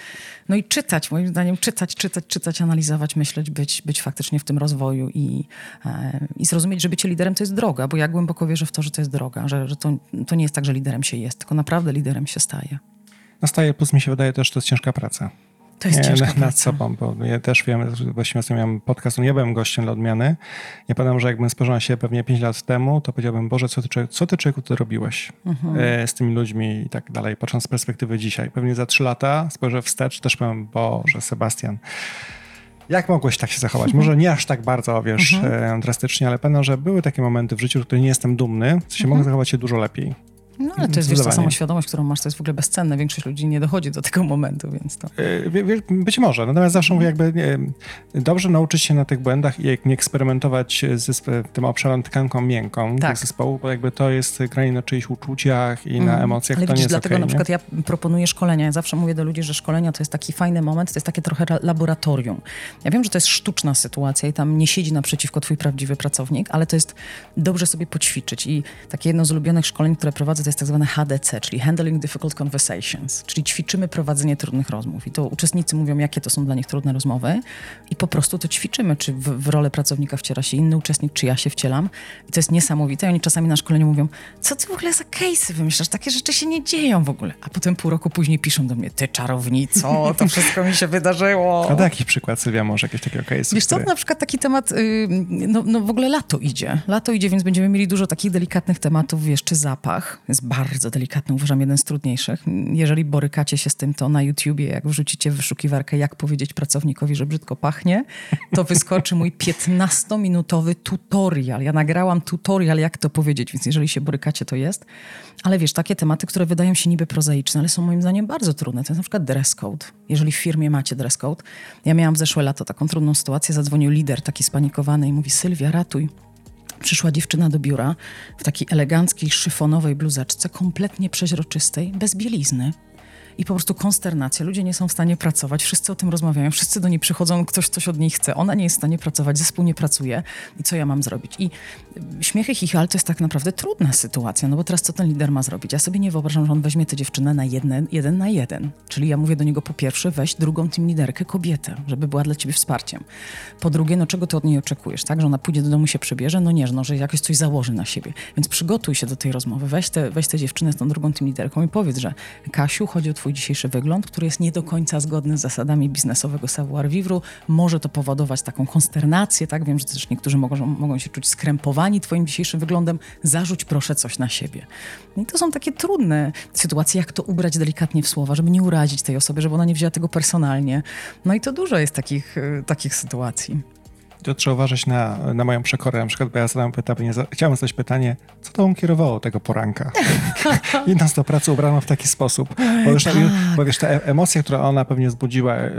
No i czytać, moim zdaniem, czytać, czytać, czytać, analizować, myśleć, być, być faktycznie w tym rozwoju i, e, i zrozumieć, że bycie liderem to jest droga, bo ja głęboko wierzę w to, że to jest droga, że, że to, to nie jest tak, że liderem się jest, tylko naprawdę liderem się staje. Nastaje, plus mi się wydaje też, że to jest ciężka praca. To jest ciężka nad, nad sobą, bo ja też wiem, właściwie ostatnio miałem podcast, nie byłem gościem dla odmiany. Ja pamiętam, że jakbym spojrzał na siebie pewnie 5 lat temu, to powiedziałbym, Boże, co ty, co ty człowieku ty robiłeś mhm. e, z tymi ludźmi i tak dalej, patrząc z perspektywy dzisiaj. Pewnie za 3 lata spojrzę wstecz, też powiem, Boże, Sebastian, jak mogłeś tak się zachować? Może nie aż tak bardzo, wiesz, mhm. E, drastycznie, ale pewno, że były takie momenty w życiu, w których nie jestem dumny, w sensie mhm. mogę zachować się dużo lepiej. No ale to jest wiesz, ta samoświadomość, którą masz, to jest w ogóle bezcenne. Większość ludzi nie dochodzi do tego momentu, więc to... E, być może, natomiast zawsze mówię jakby dobrze nauczyć się na tych błędach i nie eksperymentować z tym obszarem tkanką miękką tak. zespołu, bo jakby to jest granie na czyichś uczuciach i na mm. emocjach, ale to widzisz, nie dlatego okay, na przykład ja proponuję szkolenia. Ja zawsze mówię do ludzi, że szkolenia to jest taki fajny moment, to jest takie trochę laboratorium. Ja wiem, że to jest sztuczna sytuacja i tam nie siedzi naprzeciwko twój prawdziwy pracownik, ale to jest dobrze sobie poćwiczyć i takie jedno z ulubionych szkoleń, które prowadzę pracy to jest tak zwane HDC, czyli Handling Difficult Conversations, czyli ćwiczymy prowadzenie trudnych rozmów. I to uczestnicy mówią, jakie to są dla nich trudne rozmowy i po prostu to ćwiczymy, czy w, w rolę pracownika wciela się inny uczestnik, czy ja się wcielam. I to jest niesamowite. I oni czasami na szkoleniu mówią, co ty w ogóle za case'y wymyślasz? Takie rzeczy się nie dzieją w ogóle. A potem pół roku później piszą do mnie, ty czarownico, to wszystko mi się wydarzyło. A jaki przykład, Sylwia, może jakieś takiego case'u? Wiesz co, który... na przykład taki temat, y, no, no w ogóle lato idzie. Lato idzie, więc będziemy mieli dużo takich delikatnych tematów, wiesz, czy zapach. Jest bardzo delikatny, uważam, jeden z trudniejszych. Jeżeli borykacie się z tym, to na YouTubie, jak wrzucicie w wyszukiwarkę, jak powiedzieć pracownikowi, że brzydko pachnie, to wyskoczy mój 15-minutowy tutorial. Ja nagrałam tutorial, jak to powiedzieć, więc jeżeli się borykacie, to jest. Ale wiesz, takie tematy, które wydają się niby prozaiczne, ale są moim zdaniem bardzo trudne. To jest na przykład dress code. Jeżeli w firmie macie dress code. Ja miałam w zeszłe lato taką trudną sytuację. Zadzwonił lider taki spanikowany i mówi, Sylwia, ratuj. Przyszła dziewczyna do biura w takiej eleganckiej, szyfonowej bluzeczce, kompletnie przeźroczystej, bez bielizny i po prostu konsternacja. Ludzie nie są w stanie pracować, wszyscy o tym rozmawiają, wszyscy do niej przychodzą, ktoś coś od niej chce, ona nie jest w stanie pracować, zespół nie pracuje i co ja mam zrobić? I śmiechy chichal to jest tak naprawdę trudna sytuacja, no bo teraz co ten lider ma zrobić? Ja sobie nie wyobrażam, że on weźmie tę dziewczynę na jedne, jeden na jeden. Czyli ja mówię do niego po pierwsze, weź drugą team liderkę, kobietę, żeby była dla ciebie wsparciem. Po drugie, no czego ty od niej oczekujesz, tak? Że ona pójdzie do domu, się przebierze? No nie, no, że jakoś coś założy na siebie. Więc przygotuj się do tej rozmowy, weź tę weź te dziewczynę z tą drugą team liderką i powiedz, że Kasiu, chodzi o twój dzisiejszy wygląd, który jest nie do końca zgodny z zasadami biznesowego savoir-vivre. Może to powodować taką konsternację, tak? Wiem, że też niektórzy mogą, mogą się czuć skrępowani twoim dzisiejszym wyglądem. Zarzuć proszę coś na siebie. I to są takie trudne sytuacje, jak to ubrać delikatnie w słowa, żeby nie urazić tej osoby, żeby ona nie wzięła tego personalnie. No i to dużo jest takich, y, takich sytuacji to trzeba uważać na, na moją przekorę. Na przykład, bo ja zadałem pytanie, chciałem zadać pytanie, co to kierowało tego poranka? Idąc do pracy ubrano w taki sposób. Bo, już, tak. bo wiesz, ta e- emocja, która ona pewnie wzbudziła e,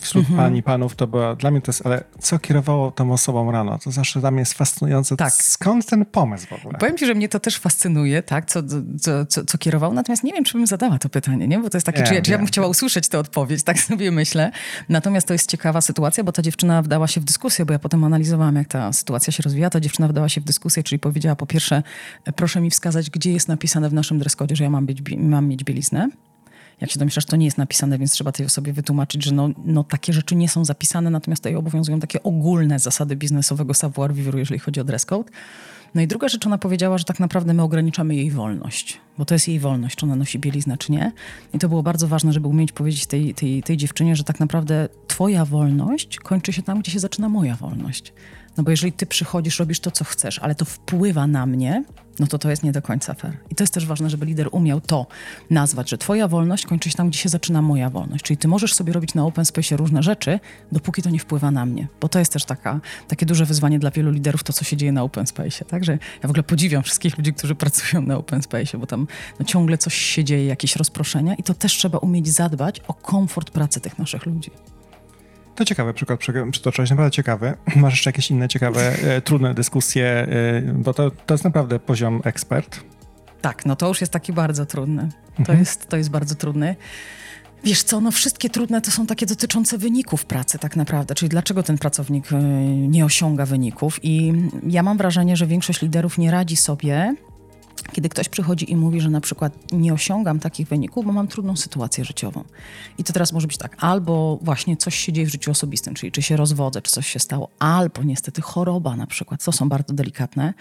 wśród mhm. pani, panów, to była, dla mnie to jest, ale co kierowało tą osobą rano? To zawsze dla mnie jest fascynujące. Tak. Skąd ten pomysł w ogóle? Powiem ci, że mnie to też fascynuje, tak, co, co, co, co kierowało, natomiast nie wiem, czy bym zadała to pytanie, nie? Bo to jest takie, nie, czy, ja, czy ja bym chciała usłyszeć tę odpowiedź, tak sobie myślę. Natomiast to jest ciekawa sytuacja, bo ta dziewczyna wdała się w dyskusję bo ja potem analizowałam, jak ta sytuacja się rozwija, ta dziewczyna wdała się w dyskusję, czyli powiedziała po pierwsze, proszę mi wskazać, gdzie jest napisane w naszym dreskodzie, że ja mam, być, mam mieć bieliznę. Jak się domyślasz, to nie jest napisane, więc trzeba tej osobie wytłumaczyć, że no, no takie rzeczy nie są zapisane, natomiast tutaj obowiązują takie ogólne zasady biznesowego savoir-vivre, jeżeli chodzi o dress code. No i druga rzecz, ona powiedziała, że tak naprawdę my ograniczamy jej wolność, bo to jest jej wolność, czy ona nosi bieliznę, czy nie. I to było bardzo ważne, żeby umieć powiedzieć tej, tej, tej dziewczynie, że tak naprawdę twoja wolność kończy się tam, gdzie się zaczyna moja wolność. No bo jeżeli ty przychodzisz, robisz to, co chcesz, ale to wpływa na mnie, no to to jest nie do końca fair. I to jest też ważne, żeby lider umiał to nazwać, że twoja wolność kończy się tam, gdzie się zaczyna moja wolność. Czyli ty możesz sobie robić na open space różne rzeczy, dopóki to nie wpływa na mnie. Bo to jest też taka, takie duże wyzwanie dla wielu liderów, to co się dzieje na open space. Także ja w ogóle podziwiam wszystkich ludzi, którzy pracują na open space, bo tam no, ciągle coś się dzieje, jakieś rozproszenia i to też trzeba umieć zadbać o komfort pracy tych naszych ludzi. To ciekawy przykład przytoczyłeś, naprawdę ciekawy. Masz jeszcze jakieś inne ciekawe, e, trudne dyskusje, e, bo to, to jest naprawdę poziom ekspert. Tak, no to już jest taki bardzo trudny. To, mhm. jest, to jest bardzo trudny. Wiesz co, no wszystkie trudne to są takie dotyczące wyników pracy tak naprawdę, czyli dlaczego ten pracownik e, nie osiąga wyników i ja mam wrażenie, że większość liderów nie radzi sobie kiedy ktoś przychodzi i mówi, że na przykład nie osiągam takich wyników, bo mam trudną sytuację życiową. I to teraz może być tak, albo właśnie coś się dzieje w życiu osobistym, czyli czy się rozwodzę, czy coś się stało, albo niestety choroba na przykład, to są bardzo delikatne.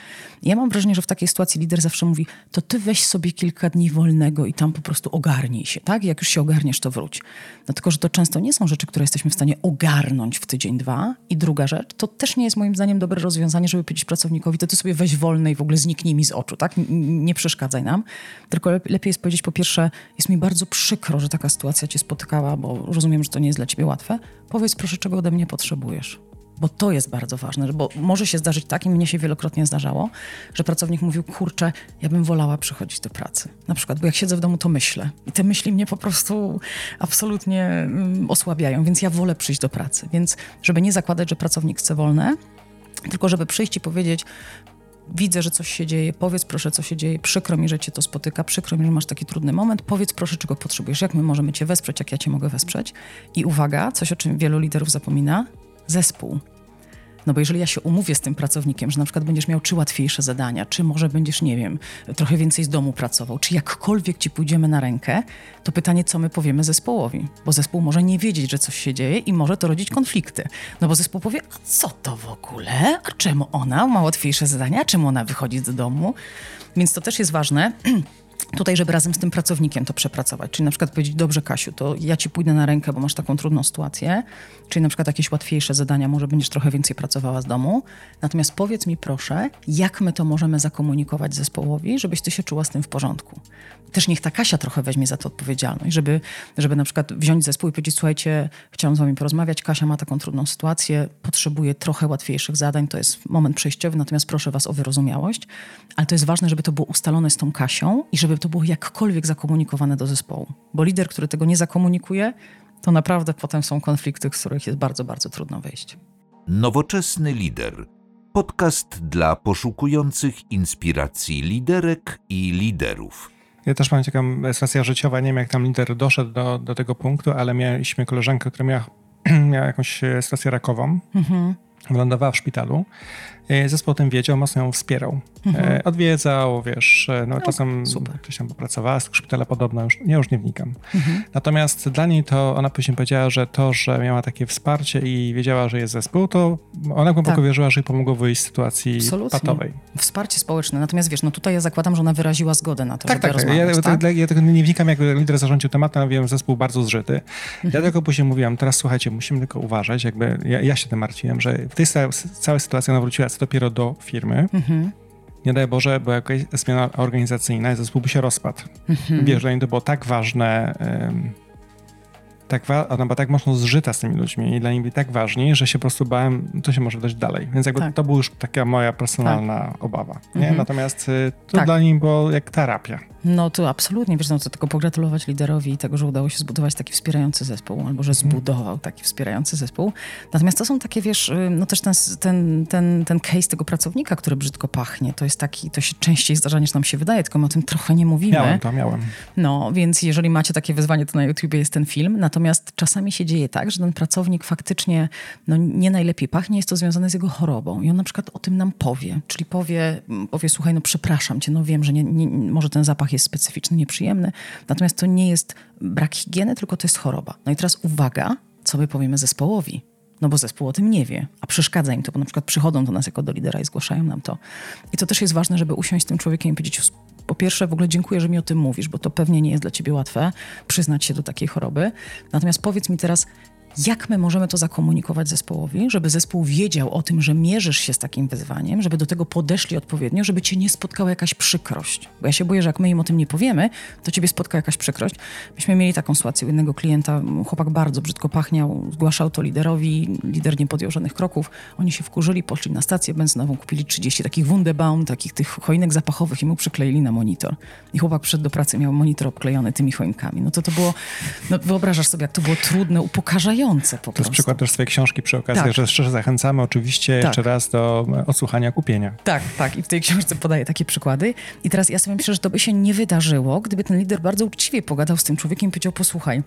Ja mam wrażenie, że w takiej sytuacji lider zawsze mówi, to ty weź sobie kilka dni wolnego i tam po prostu ogarnij się, tak? Jak już się ogarniesz, to wróć. No tylko, że to często nie są rzeczy, które jesteśmy w stanie ogarnąć w tydzień, dwa. I druga rzecz, to też nie jest moim zdaniem dobre rozwiązanie, żeby powiedzieć pracownikowi, to ty sobie weź wolne i w ogóle zniknij mi z oczu, tak? Nie przeszkadzaj nam. Tylko lepiej jest powiedzieć po pierwsze, jest mi bardzo przykro, że taka sytuacja cię spotykała, bo rozumiem, że to nie jest dla ciebie łatwe. Powiedz proszę, czego ode mnie potrzebujesz. Bo to jest bardzo ważne, bo może się zdarzyć tak, i mnie się wielokrotnie zdarzało, że pracownik mówił, kurczę, ja bym wolała przychodzić do pracy. Na przykład, bo jak siedzę w domu, to myślę. I te myśli mnie po prostu absolutnie mm, osłabiają, więc ja wolę przyjść do pracy. Więc żeby nie zakładać, że pracownik chce wolne, tylko żeby przyjść i powiedzieć, widzę, że coś się dzieje, powiedz proszę, co się dzieje, przykro mi, że cię to spotyka, przykro mi, że masz taki trudny moment, powiedz proszę, czego potrzebujesz, jak my możemy cię wesprzeć, jak ja cię mogę wesprzeć. I uwaga, coś o czym wielu liderów zapomina, zespół. No bo jeżeli ja się umówię z tym pracownikiem, że na przykład będziesz miał czy łatwiejsze zadania, czy może będziesz, nie wiem, trochę więcej z domu pracował, czy jakkolwiek ci pójdziemy na rękę, to pytanie, co my powiemy zespołowi. Bo zespół może nie wiedzieć, że coś się dzieje i może to rodzić konflikty. No bo zespół powie, a co to w ogóle? A czemu ona ma łatwiejsze zadania? Czemu ona wychodzi z domu? Więc to też jest ważne. tutaj, żeby razem z tym pracownikiem to przepracować. Czyli na przykład powiedzieć, dobrze Kasiu, to ja ci pójdę na rękę, bo masz taką trudną sytuację. Czyli na przykład jakieś łatwiejsze zadania, może będziesz trochę więcej pracowała z domu. Natomiast powiedz mi proszę, jak my to możemy zakomunikować zespołowi, żebyś ty się czuła z tym w porządku. Też niech ta Kasia trochę weźmie za to odpowiedzialność, żeby, żeby na przykład wziąć zespół i powiedzieć, słuchajcie, chciałam z wami porozmawiać, Kasia ma taką trudną sytuację, potrzebuje trochę łatwiejszych zadań, to jest moment przejściowy, natomiast proszę was o wyrozumiałość. Ale to jest ważne, żeby to było ustalone z tą Kasią i żeby to było jakkolwiek zakomunikowane do zespołu. Bo lider, który tego nie zakomunikuje, to naprawdę potem są konflikty, z których jest bardzo, bardzo trudno wyjść. Nowoczesny lider. Podcast dla poszukujących inspiracji liderek i liderów. Ja też mam taką sytuację życiowa, nie wiem jak tam lider doszedł do, do tego punktu, ale mieliśmy koleżankę, która miała, miała jakąś sytuację rakową. Mhm. Wylądowała w szpitalu E, zespół o tym wiedział, mocno ją wspierał. Mhm. E, odwiedzał, wiesz, e, no, no czasem super. ktoś tam popracowała szpitala podobno, już, ja już nie wnikam. Mhm. Natomiast dla niej to, ona później powiedziała, że to, że miała takie wsparcie i wiedziała, że jest zespół, to ona głęboko tak. wierzyła, że jej pomogło wyjść z sytuacji Absolutnie. patowej. Wsparcie społeczne. Natomiast wiesz, no tutaj ja zakładam, że ona wyraziła zgodę na to, tak, żeby tak, tak. Ja, tak? Ja, tego nie wnikam, jak lider zarządził tematem, wiem, zespół bardzo zżyty. Mhm. Ja tylko później mówiłam, teraz słuchajcie, musimy tylko uważać, jakby ja, ja się tym martwiłem, że w tej całej sytuacji ona wróciła dopiero do firmy. Mhm. Nie daj Boże, bo jakaś zmiana organizacyjna, zespół by się rozpadł. Mhm. Wiesz, dla niej to było tak ważne, um, tak wa- ona była tak mocno zżyta z tymi ludźmi i dla byli tak ważni, że się po prostu bałem, to się może wydać dalej. Więc jakby tak. to była już taka moja personalna tak. obawa. Nie? Mhm. Natomiast y, to tak. dla niej było jak terapia. No to absolutnie, wiesz, no to tylko pogratulować liderowi tego, że udało się zbudować taki wspierający zespół, albo że mhm. zbudował taki wspierający zespół. Natomiast to są takie, wiesz, y, no też ten, ten, ten, ten case tego pracownika, który brzydko pachnie, to jest taki, to się częściej zdarza niż nam się wydaje, tylko my o tym trochę nie mówimy. Miałem to, miałem. No, więc jeżeli macie takie wyzwanie, to na YouTubie jest ten film. Natomiast czasami się dzieje tak, że ten pracownik faktycznie no, nie najlepiej pachnie, jest to związane z jego chorobą i on na przykład o tym nam powie, czyli powie, powie słuchaj, no przepraszam cię, no wiem, że nie, nie, może ten zapach jest specyficzny, nieprzyjemny. Natomiast to nie jest brak higieny, tylko to jest choroba. No i teraz uwaga, co my powiemy zespołowi. No bo zespół o tym nie wie, a przeszkadza im to, bo na przykład przychodzą do nas jako do lidera i zgłaszają nam to. I to też jest ważne, żeby usiąść z tym człowiekiem i powiedzieć, po pierwsze w ogóle dziękuję, że mi o tym mówisz, bo to pewnie nie jest dla ciebie łatwe przyznać się do takiej choroby. Natomiast powiedz mi teraz, jak my możemy to zakomunikować zespołowi, żeby zespół wiedział o tym, że mierzysz się z takim wyzwaniem, żeby do tego podeszli odpowiednio, żeby cię nie spotkała jakaś przykrość. Bo ja się boję, że jak my im o tym nie powiemy, to ciebie spotka jakaś przykrość. Myśmy mieli taką sytuację u jednego klienta, chłopak bardzo brzydko pachniał, zgłaszał to liderowi, lider nie podjął żadnych kroków. Oni się wkurzyli, poszli na stację benzynową, kupili 30 takich Wunderbaum, takich tych choinek zapachowych i mu przykleili na monitor. I chłopak przyszedł do pracy, miał monitor obklejony tymi choinkami. No to to było, no wyobrażasz sobie, jak to było trudne, upokarzające po To jest przykład też swojej książki przy okazji, tak. że szczerze zachęcamy oczywiście tak. jeszcze raz do odsłuchania kupienia. Tak, tak. I w tej książce podaję takie przykłady. I teraz ja sobie myślę, że to by się nie wydarzyło, gdyby ten lider bardzo uczciwie pogadał z tym człowiekiem i powiedział, posłuchaj,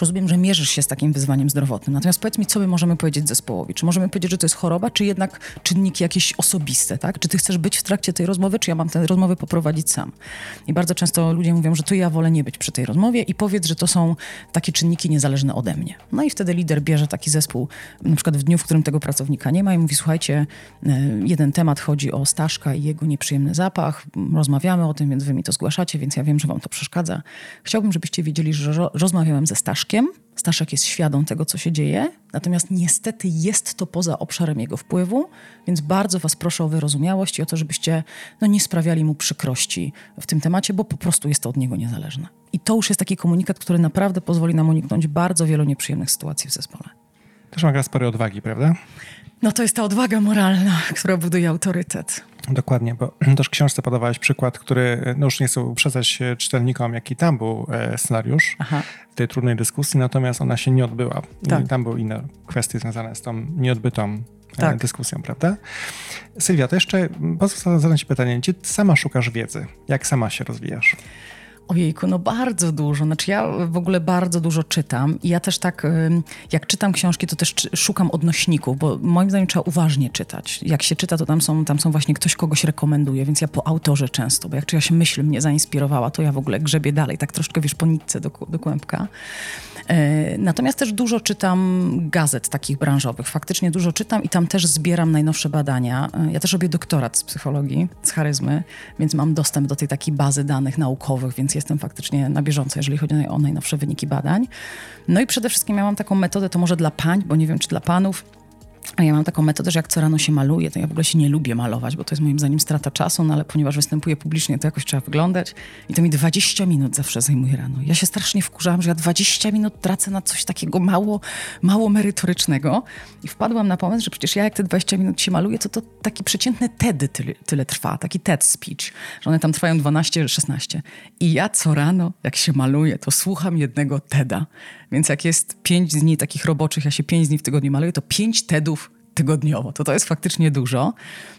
Rozumiem, że mierzysz się z takim wyzwaniem zdrowotnym. Natomiast powiedz mi, co my możemy powiedzieć zespołowi? Czy możemy powiedzieć, że to jest choroba, czy jednak czynniki jakieś osobiste, tak? Czy ty chcesz być w trakcie tej rozmowy, czy ja mam tę rozmowę poprowadzić sam? I bardzo często ludzie mówią, że to ja wolę nie być przy tej rozmowie i powiedz, że to są takie czynniki niezależne ode mnie. No i wtedy lider bierze taki zespół, na przykład w dniu, w którym tego pracownika nie ma i mówi, słuchajcie, e, jeden temat chodzi o Staszka i jego nieprzyjemny zapach, rozmawiamy o tym, więc wy mi to zgłaszacie, więc ja wiem, że wam to przeszkadza. Chciałbym, żebyście wiedzieli, że rozmawiałem ze Staszkiem, Staszkiem. Staszek jest świadom tego, co się dzieje, natomiast niestety jest to poza obszarem jego wpływu, więc bardzo Was proszę o wyrozumiałość i o to, żebyście no, nie sprawiali mu przykrości w tym temacie, bo po prostu jest to od niego niezależne. I to już jest taki komunikat, który naprawdę pozwoli nam uniknąć bardzo wielu nieprzyjemnych sytuacji w zespole. Też ma sporo odwagi, prawda? No to jest ta odwaga moralna, która buduje autorytet. Dokładnie, bo też w książce podawałeś przykład, który, no już nie chcę uprzedzać czytelnikom, jaki tam był e, scenariusz Aha. tej trudnej dyskusji, natomiast ona się nie odbyła. Tak. I tam były inne kwestie związane z tą nieodbytą e, tak. dyskusją, prawda? Sylwia, to jeszcze pozwól zadać pytanie, gdzie sama szukasz wiedzy? Jak sama się rozwijasz? Ojejku, no bardzo dużo. Znaczy ja w ogóle bardzo dużo czytam i ja też tak, jak czytam książki, to też szukam odnośników, bo moim zdaniem trzeba uważnie czytać. Jak się czyta, to tam są, tam są właśnie ktoś kogoś rekomenduje, więc ja po autorze często, bo jak czyjaś myśl mnie zainspirowała, to ja w ogóle grzebię dalej, tak troszkę wiesz, po nitce do, do kłębka. E, natomiast też dużo czytam gazet takich branżowych. Faktycznie dużo czytam i tam też zbieram najnowsze badania. E, ja też robię doktorat z psychologii, z charyzmy, więc mam dostęp do tej takiej bazy danych naukowych, więc jestem faktycznie na bieżąco, jeżeli chodzi o najnowsze wyniki badań. No i przede wszystkim ja mam taką metodę, to może dla pań, bo nie wiem, czy dla panów, a ja mam taką metodę, że jak co rano się maluję, to ja w ogóle się nie lubię malować, bo to jest moim zdaniem strata czasu, no ale ponieważ występuję publicznie, to jakoś trzeba wyglądać. I to mi 20 minut zawsze zajmuje rano. Ja się strasznie wkurzałam, że ja 20 minut tracę na coś takiego mało, mało merytorycznego. I wpadłam na pomysł, że przecież ja jak te 20 minut się maluję, to to taki przeciętny TED tyle, tyle trwa, taki TED speech, że one tam trwają 12-16 i ja co rano, jak się maluję, to słucham jednego TEDa, więc jak jest 5 dni takich roboczych, ja się 5 dni w tygodniu maluję, to 5 TEDów tygodniowo. To to jest faktycznie dużo.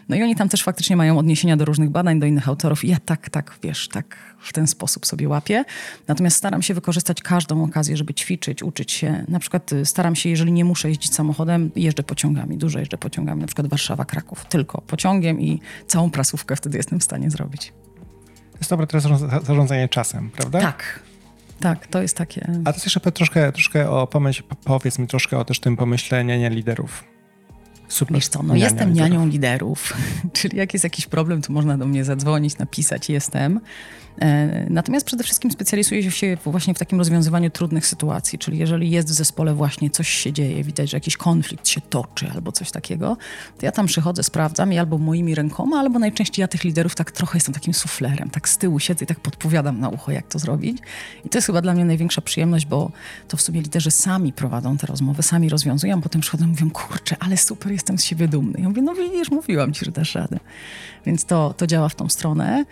No i oni tam też faktycznie mają odniesienia do różnych badań, do innych autorów. I ja tak, tak, wiesz, tak w ten sposób sobie łapię. Natomiast staram się wykorzystać każdą okazję, żeby ćwiczyć, uczyć się. Na przykład y, staram się, jeżeli nie muszę jeździć samochodem, jeżdżę pociągami. Dużo jeżdżę pociągami, na przykład Warszawa, Kraków. Tylko pociągiem i całą prasówkę wtedy jestem w stanie zrobić. To jest dobre teraz zarządzanie czasem, prawda? Tak. Tak, to jest takie. A to jeszcze troszkę, troszkę o pomyśl, powiedz mi troszkę o też tym pomyśleniu liderów. Super. Wiesz co, no jestem liderów. nianią liderów, czyli jak jest jakiś problem, to można do mnie zadzwonić, napisać, jestem. E, natomiast przede wszystkim specjalizuję się właśnie w takim rozwiązywaniu trudnych sytuacji, czyli jeżeli jest w zespole właśnie coś się dzieje, widać, że jakiś konflikt się toczy albo coś takiego, to ja tam przychodzę, sprawdzam i albo moimi rękoma, albo najczęściej ja tych liderów tak trochę jestem takim suflerem, tak z tyłu siedzę i tak podpowiadam na ucho, jak to zrobić. I to jest chyba dla mnie największa przyjemność, bo to w sumie liderzy sami prowadzą te rozmowy, sami rozwiązują, potem przychodzą i mówią, kurczę, ale super, jestem z siebie dumny. Ja mówię, no widzisz, mówiłam ci, że dasz radę. Więc to, to działa w tą stronę.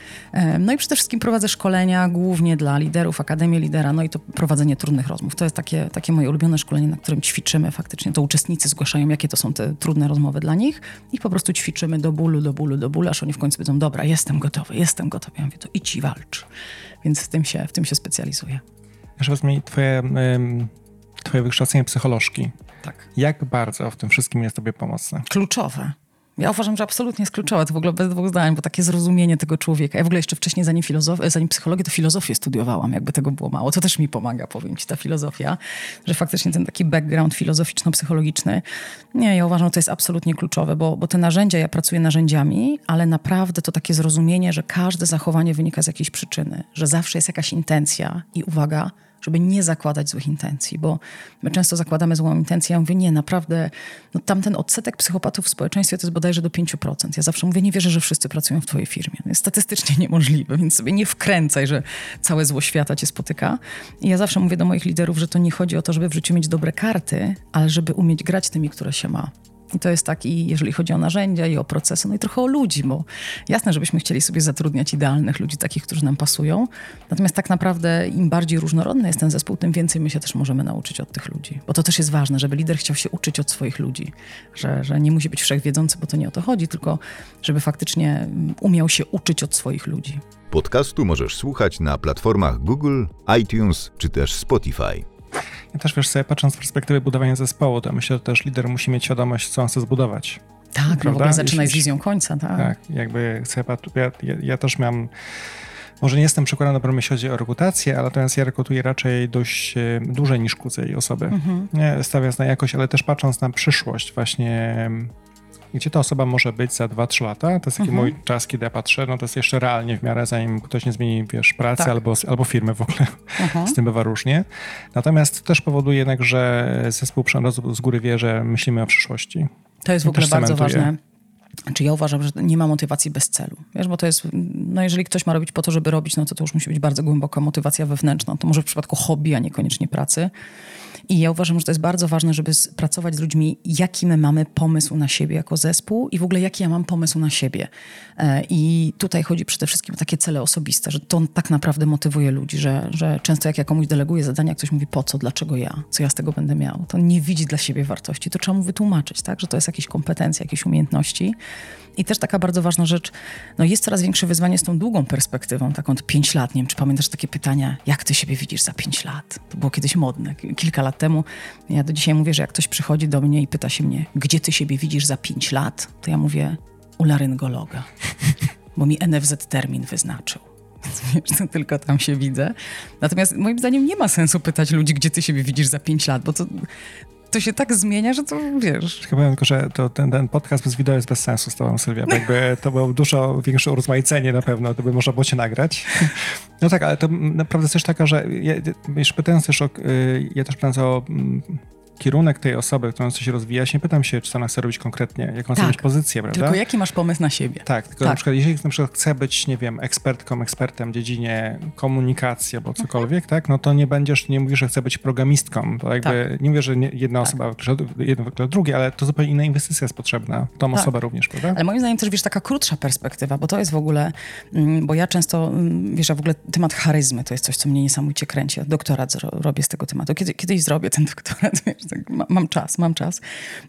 No i przede wszystkim prowadzę szkolenia głównie dla liderów, Akademię Lidera, no i to prowadzenie trudnych rozmów. To jest takie, takie moje ulubione szkolenie, na którym ćwiczymy faktycznie. To uczestnicy zgłaszają, jakie to są te trudne rozmowy dla nich i po prostu ćwiczymy do bólu, do bólu, do bólu, aż oni w końcu powiedzą, dobra, jestem gotowy, jestem gotowy. Ja mówię, to i walcz. Więc w tym się, w tym się specjalizuję. Jeszcze powiedz mi, twoje, twoje wykształcenie psycholożki. Tak. Jak bardzo w tym wszystkim jest tobie pomocne? Kluczowe. Ja uważam, że absolutnie jest kluczowe, to w ogóle bez dwóch zdań, bo takie zrozumienie tego człowieka. Ja w ogóle jeszcze wcześniej, zanim, filozof- zanim psychologię, to filozofię studiowałam, jakby tego było mało. To też mi pomaga, powiem ci, ta filozofia, że faktycznie ten taki background filozoficzno-psychologiczny, nie, ja uważam, że to jest absolutnie kluczowe, bo, bo te narzędzia, ja pracuję narzędziami, ale naprawdę to takie zrozumienie, że każde zachowanie wynika z jakiejś przyczyny, że zawsze jest jakaś intencja i uwaga, żeby nie zakładać złych intencji, bo my często zakładamy złą intencję. Ja mówię, nie, naprawdę, no tamten odsetek psychopatów w społeczeństwie to jest bodajże do 5%. Ja zawsze mówię, nie wierzę, że wszyscy pracują w twojej firmie. To jest statystycznie niemożliwe, więc sobie nie wkręcaj, że całe zło świata cię spotyka. I ja zawsze mówię do moich liderów, że to nie chodzi o to, żeby w życiu mieć dobre karty, ale żeby umieć grać tymi, które się ma. I to jest tak i jeżeli chodzi o narzędzia i o procesy, no i trochę o ludzi, bo jasne, żebyśmy chcieli sobie zatrudniać idealnych ludzi, takich, którzy nam pasują. Natomiast tak naprawdę im bardziej różnorodny jest ten zespół, tym więcej my się też możemy nauczyć od tych ludzi. Bo to też jest ważne, żeby lider chciał się uczyć od swoich ludzi. Że, że nie musi być wszechwiedzący, bo to nie o to chodzi, tylko żeby faktycznie umiał się uczyć od swoich ludzi. Podcastu możesz słuchać na platformach Google, iTunes czy też Spotify. Ja też wiesz sobie, patrząc z perspektywy budowania zespołu, to myślę, że też lider musi mieć świadomość, co on chce zbudować. Tak, no prawda? w ogóle zaczynaj z wizją końca, tak. Tak, jakby chcę, ja, ja, ja też miałem może nie jestem przekonany, bo jeśli chodzi o rekrutację, ale natomiast ja rekrutuję raczej dość e, dłużej niż krócej osoby. Mhm. Nie stawiając na jakość, ale też patrząc na przyszłość właśnie gdzie ta osoba może być za 2-3 lata. To jest taki mhm. mój czas, kiedy ja patrzę, no to jest jeszcze realnie w miarę, zanim ktoś nie zmieni, wiesz, pracy tak. albo, albo firmy w ogóle. Mhm. Z tym bywa różnie. Natomiast też powoduje jednak, że zespół z góry wie, że myślimy o przyszłości. To jest w ogóle bardzo ważne. Czy ja uważam, że nie ma motywacji bez celu. Wiesz, bo to jest, no jeżeli ktoś ma robić po to, żeby robić, no to to już musi być bardzo głęboka motywacja wewnętrzna. To może w przypadku hobby, a niekoniecznie pracy. I ja uważam, że to jest bardzo ważne, żeby pracować z ludźmi, jaki my mamy pomysł na siebie jako zespół i w ogóle jaki ja mam pomysł na siebie. E, I tutaj chodzi przede wszystkim o takie cele osobiste, że to tak naprawdę motywuje ludzi, że, że często jak ja komuś deleguję zadania, ktoś mówi po co, dlaczego ja, co ja z tego będę miał, to nie widzi dla siebie wartości. To trzeba mu wytłumaczyć, tak? że to jest jakieś kompetencje, jakieś umiejętności. I też taka bardzo ważna rzecz, no jest coraz większe wyzwanie z tą długą perspektywą, taką od 5 lat. Nie wiem, czy pamiętasz takie pytania, jak ty siebie widzisz za 5 lat? To było kiedyś modne, kilka lat temu. Ja do dzisiaj mówię, że jak ktoś przychodzi do mnie i pyta się mnie, gdzie ty siebie widzisz za 5 lat, to ja mówię, u laryngologa, bo mi NFZ termin wyznaczył. Wiesz, to tylko tam się widzę. Natomiast moim zdaniem nie ma sensu pytać ludzi, gdzie ty siebie widzisz za 5 lat, bo to, to się tak zmienia, że to wiesz. Chyba tylko, że to, ten, ten podcast bez wideo jest bez sensu z tobą, Sylwia, bo jakby to było dużo większe urozmaicenie na pewno, to by można było cię nagrać. No tak, ale to naprawdę jest też taka, że ja, pytając też o, y, ja też pytając o mm, kierunek tej osoby, którą chce się rozwijać, nie pytam się, czy ona chce robić konkretnie, jaką Tak. chce mieć pozycję, prawda? Tylko jaki masz pomysł na siebie? Tak, tylko Tak. na przykład, jeżeli na przykład chce być, nie wiem, ekspertką, ekspertem w dziedzinie komunikacji albo cokolwiek, tak, no to nie będziesz, nie mówisz, że chce być programistką, to jakby, nie mówię, że nie, jedna Tak. osoba jedno wyklucza drugie, ale to zupełnie inna inwestycja jest potrzebna, tą Tak. osobę również, prawda? Ale moim zdaniem też, wiesz, taka krótsza perspektywa, bo to jest w ogóle, mm, bo ja często, mm, wiesz, a w ogóle temat charyzmy to jest coś, co mnie niesamowicie kręci. Ja doktorat robię z tego tematu. Kiedy, kiedyś zrobię ten doktorat, wiesz, tak, mam czas, mam czas.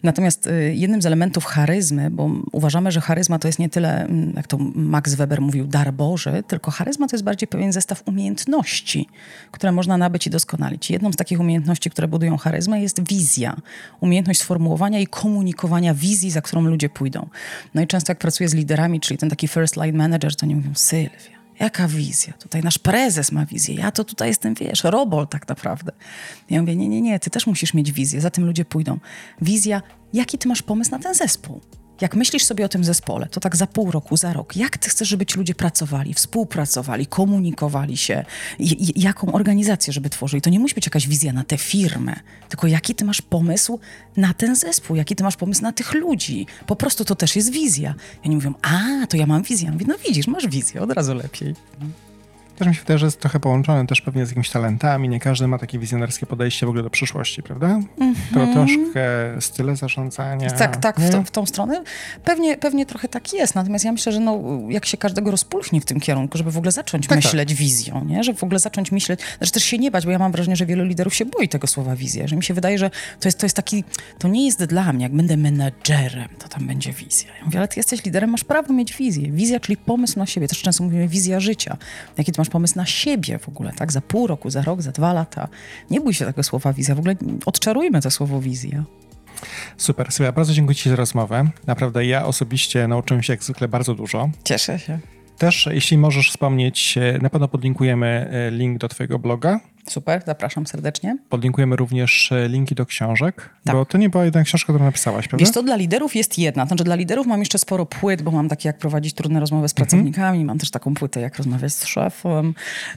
Natomiast y, jednym z elementów charyzmy, bo uważamy, że charyzma to jest nie tyle, mm, jak to Max Weber mówił, dar Boży, tylko charyzma to jest bardziej pewien zestaw umiejętności, które można nabyć i doskonalić. Jedną z takich umiejętności, które budują charyzmę jest wizja. Umiejętność sformułowania i komunikowania wizji, za którą ludzie pójdą. No i często jak pracuję z liderami, czyli ten taki first line manager, to nie mówią, Sylwia, jaka wizja? Tutaj nasz prezes ma wizję, ja to tutaj jestem, wiesz, robol tak naprawdę. Ja mówię, nie, nie, nie, ty też musisz mieć wizję, za tym ludzie pójdą. Wizja, jaki ty masz pomysł na ten zespół? Jak myślisz sobie o tym zespole, to tak za pół roku, za rok, jak ty chcesz, żeby ci ludzie pracowali, współpracowali, komunikowali się, jaką organizację, żeby tworzyli? To nie musi być jakaś wizja na tę firmę, tylko jaki ty masz pomysł na ten zespół, jaki ty masz pomysł na tych ludzi. Po prostu to też jest wizja. I oni mówią, a, to ja mam wizję. Ja mówię, no widzisz, masz wizję, od razu lepiej. Też mi się wydaje, że jest trochę połączone też pewnie z jakimiś talentami, nie każdy ma takie wizjonerskie podejście w ogóle do przyszłości, prawda? To troszkę style zarządzania. Tak, tak, w, tą, w tą stronę. Pewnie, pewnie trochę tak jest, natomiast ja myślę, że no, jak się każdego rozpulchnie w tym kierunku, żeby w ogóle zacząć Tak, myśleć wizją, nie? żeby w ogóle zacząć myśleć, znaczy też się nie bać, bo ja mam wrażenie, że wielu liderów się boi tego słowa wizja, że mi się wydaje, że to jest, to jest taki, to nie jest dla mnie, jak będę menadżerem, to tam będzie wizja. Ja mówię, ale ty jesteś liderem, masz prawo mieć wizję. Wizja, czyli pomysł na siebie. Też często mówimy wizja życia. Jaki ty masz pomysł na siebie w ogóle, tak? Za pół roku, za rok, za dwa lata. Nie bój się tego słowa wizja. W ogóle odczarujmy to słowo wizja. Super, Sylwia, bardzo dziękuję Ci za rozmowę. Naprawdę ja osobiście nauczyłem się jak zwykle bardzo dużo. Cieszę się. Też, jeśli możesz wspomnieć, e, na pewno podlinkujemy e, link do Twojego bloga. Super, zapraszam serdecznie. Podlinkujemy również e, linki do książek, Tak. bo to nie była jedna książka, którą napisałaś, prawda? Wiesz to dla liderów jest jedna. Znaczy dla liderów mam jeszcze sporo płyt, bo mam takie jak prowadzić trudne rozmowy z pracownikami, mam też taką płytę jak rozmawiać z szefem.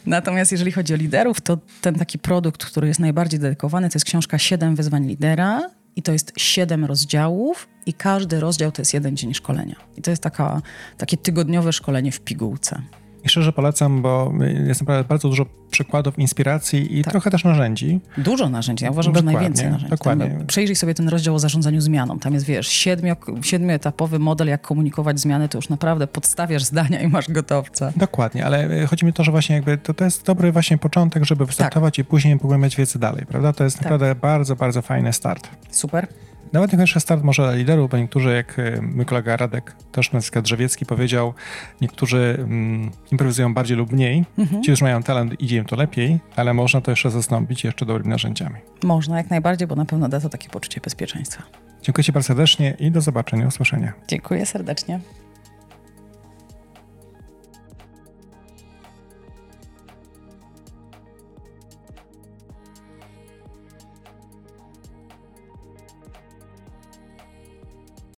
Natomiast jeżeli chodzi o liderów, to ten taki produkt, który jest najbardziej dedykowany, to jest książka 7 wyzwań lidera i to jest 7 rozdziałów i każdy rozdział to jest jeden dzień szkolenia. I to jest taka, takie tygodniowe szkolenie w pigułce. I szczerze polecam, bo jest naprawdę bardzo dużo przykładów, inspiracji i trochę też narzędzi. Dużo narzędzi. Ja uważam, Dokładnie, że najwięcej narzędzi. dokładnie. Tam, przejrzyj sobie ten rozdział o zarządzaniu zmianą. Tam jest, wiesz, siedmiu, siedmioetapowy model, jak komunikować zmiany, to już naprawdę podstawiasz zdania i masz gotowca. Dokładnie, ale e, chodzi mi o to, że właśnie jakby to, to jest dobry właśnie początek, żeby wystartować i później pogłębiać wiedzę dalej, prawda? To jest Tak. naprawdę bardzo, bardzo fajny start. Super. Nawet niekoniecznie start może dla liderów, bo niektórzy, jak e, mój kolega Radek, też na przykład Drzewiecki powiedział, niektórzy mm, improwizują bardziej lub mniej. Mhm. Ci, którzy mają talent, idzie im to lepiej, ale można to jeszcze zastąpić jeszcze dobrymi narzędziami. Można jak najbardziej, bo na pewno da to takie poczucie bezpieczeństwa. Dziękuję Ci bardzo serdecznie i do zobaczenia, usłyszenia. Dziękuję serdecznie.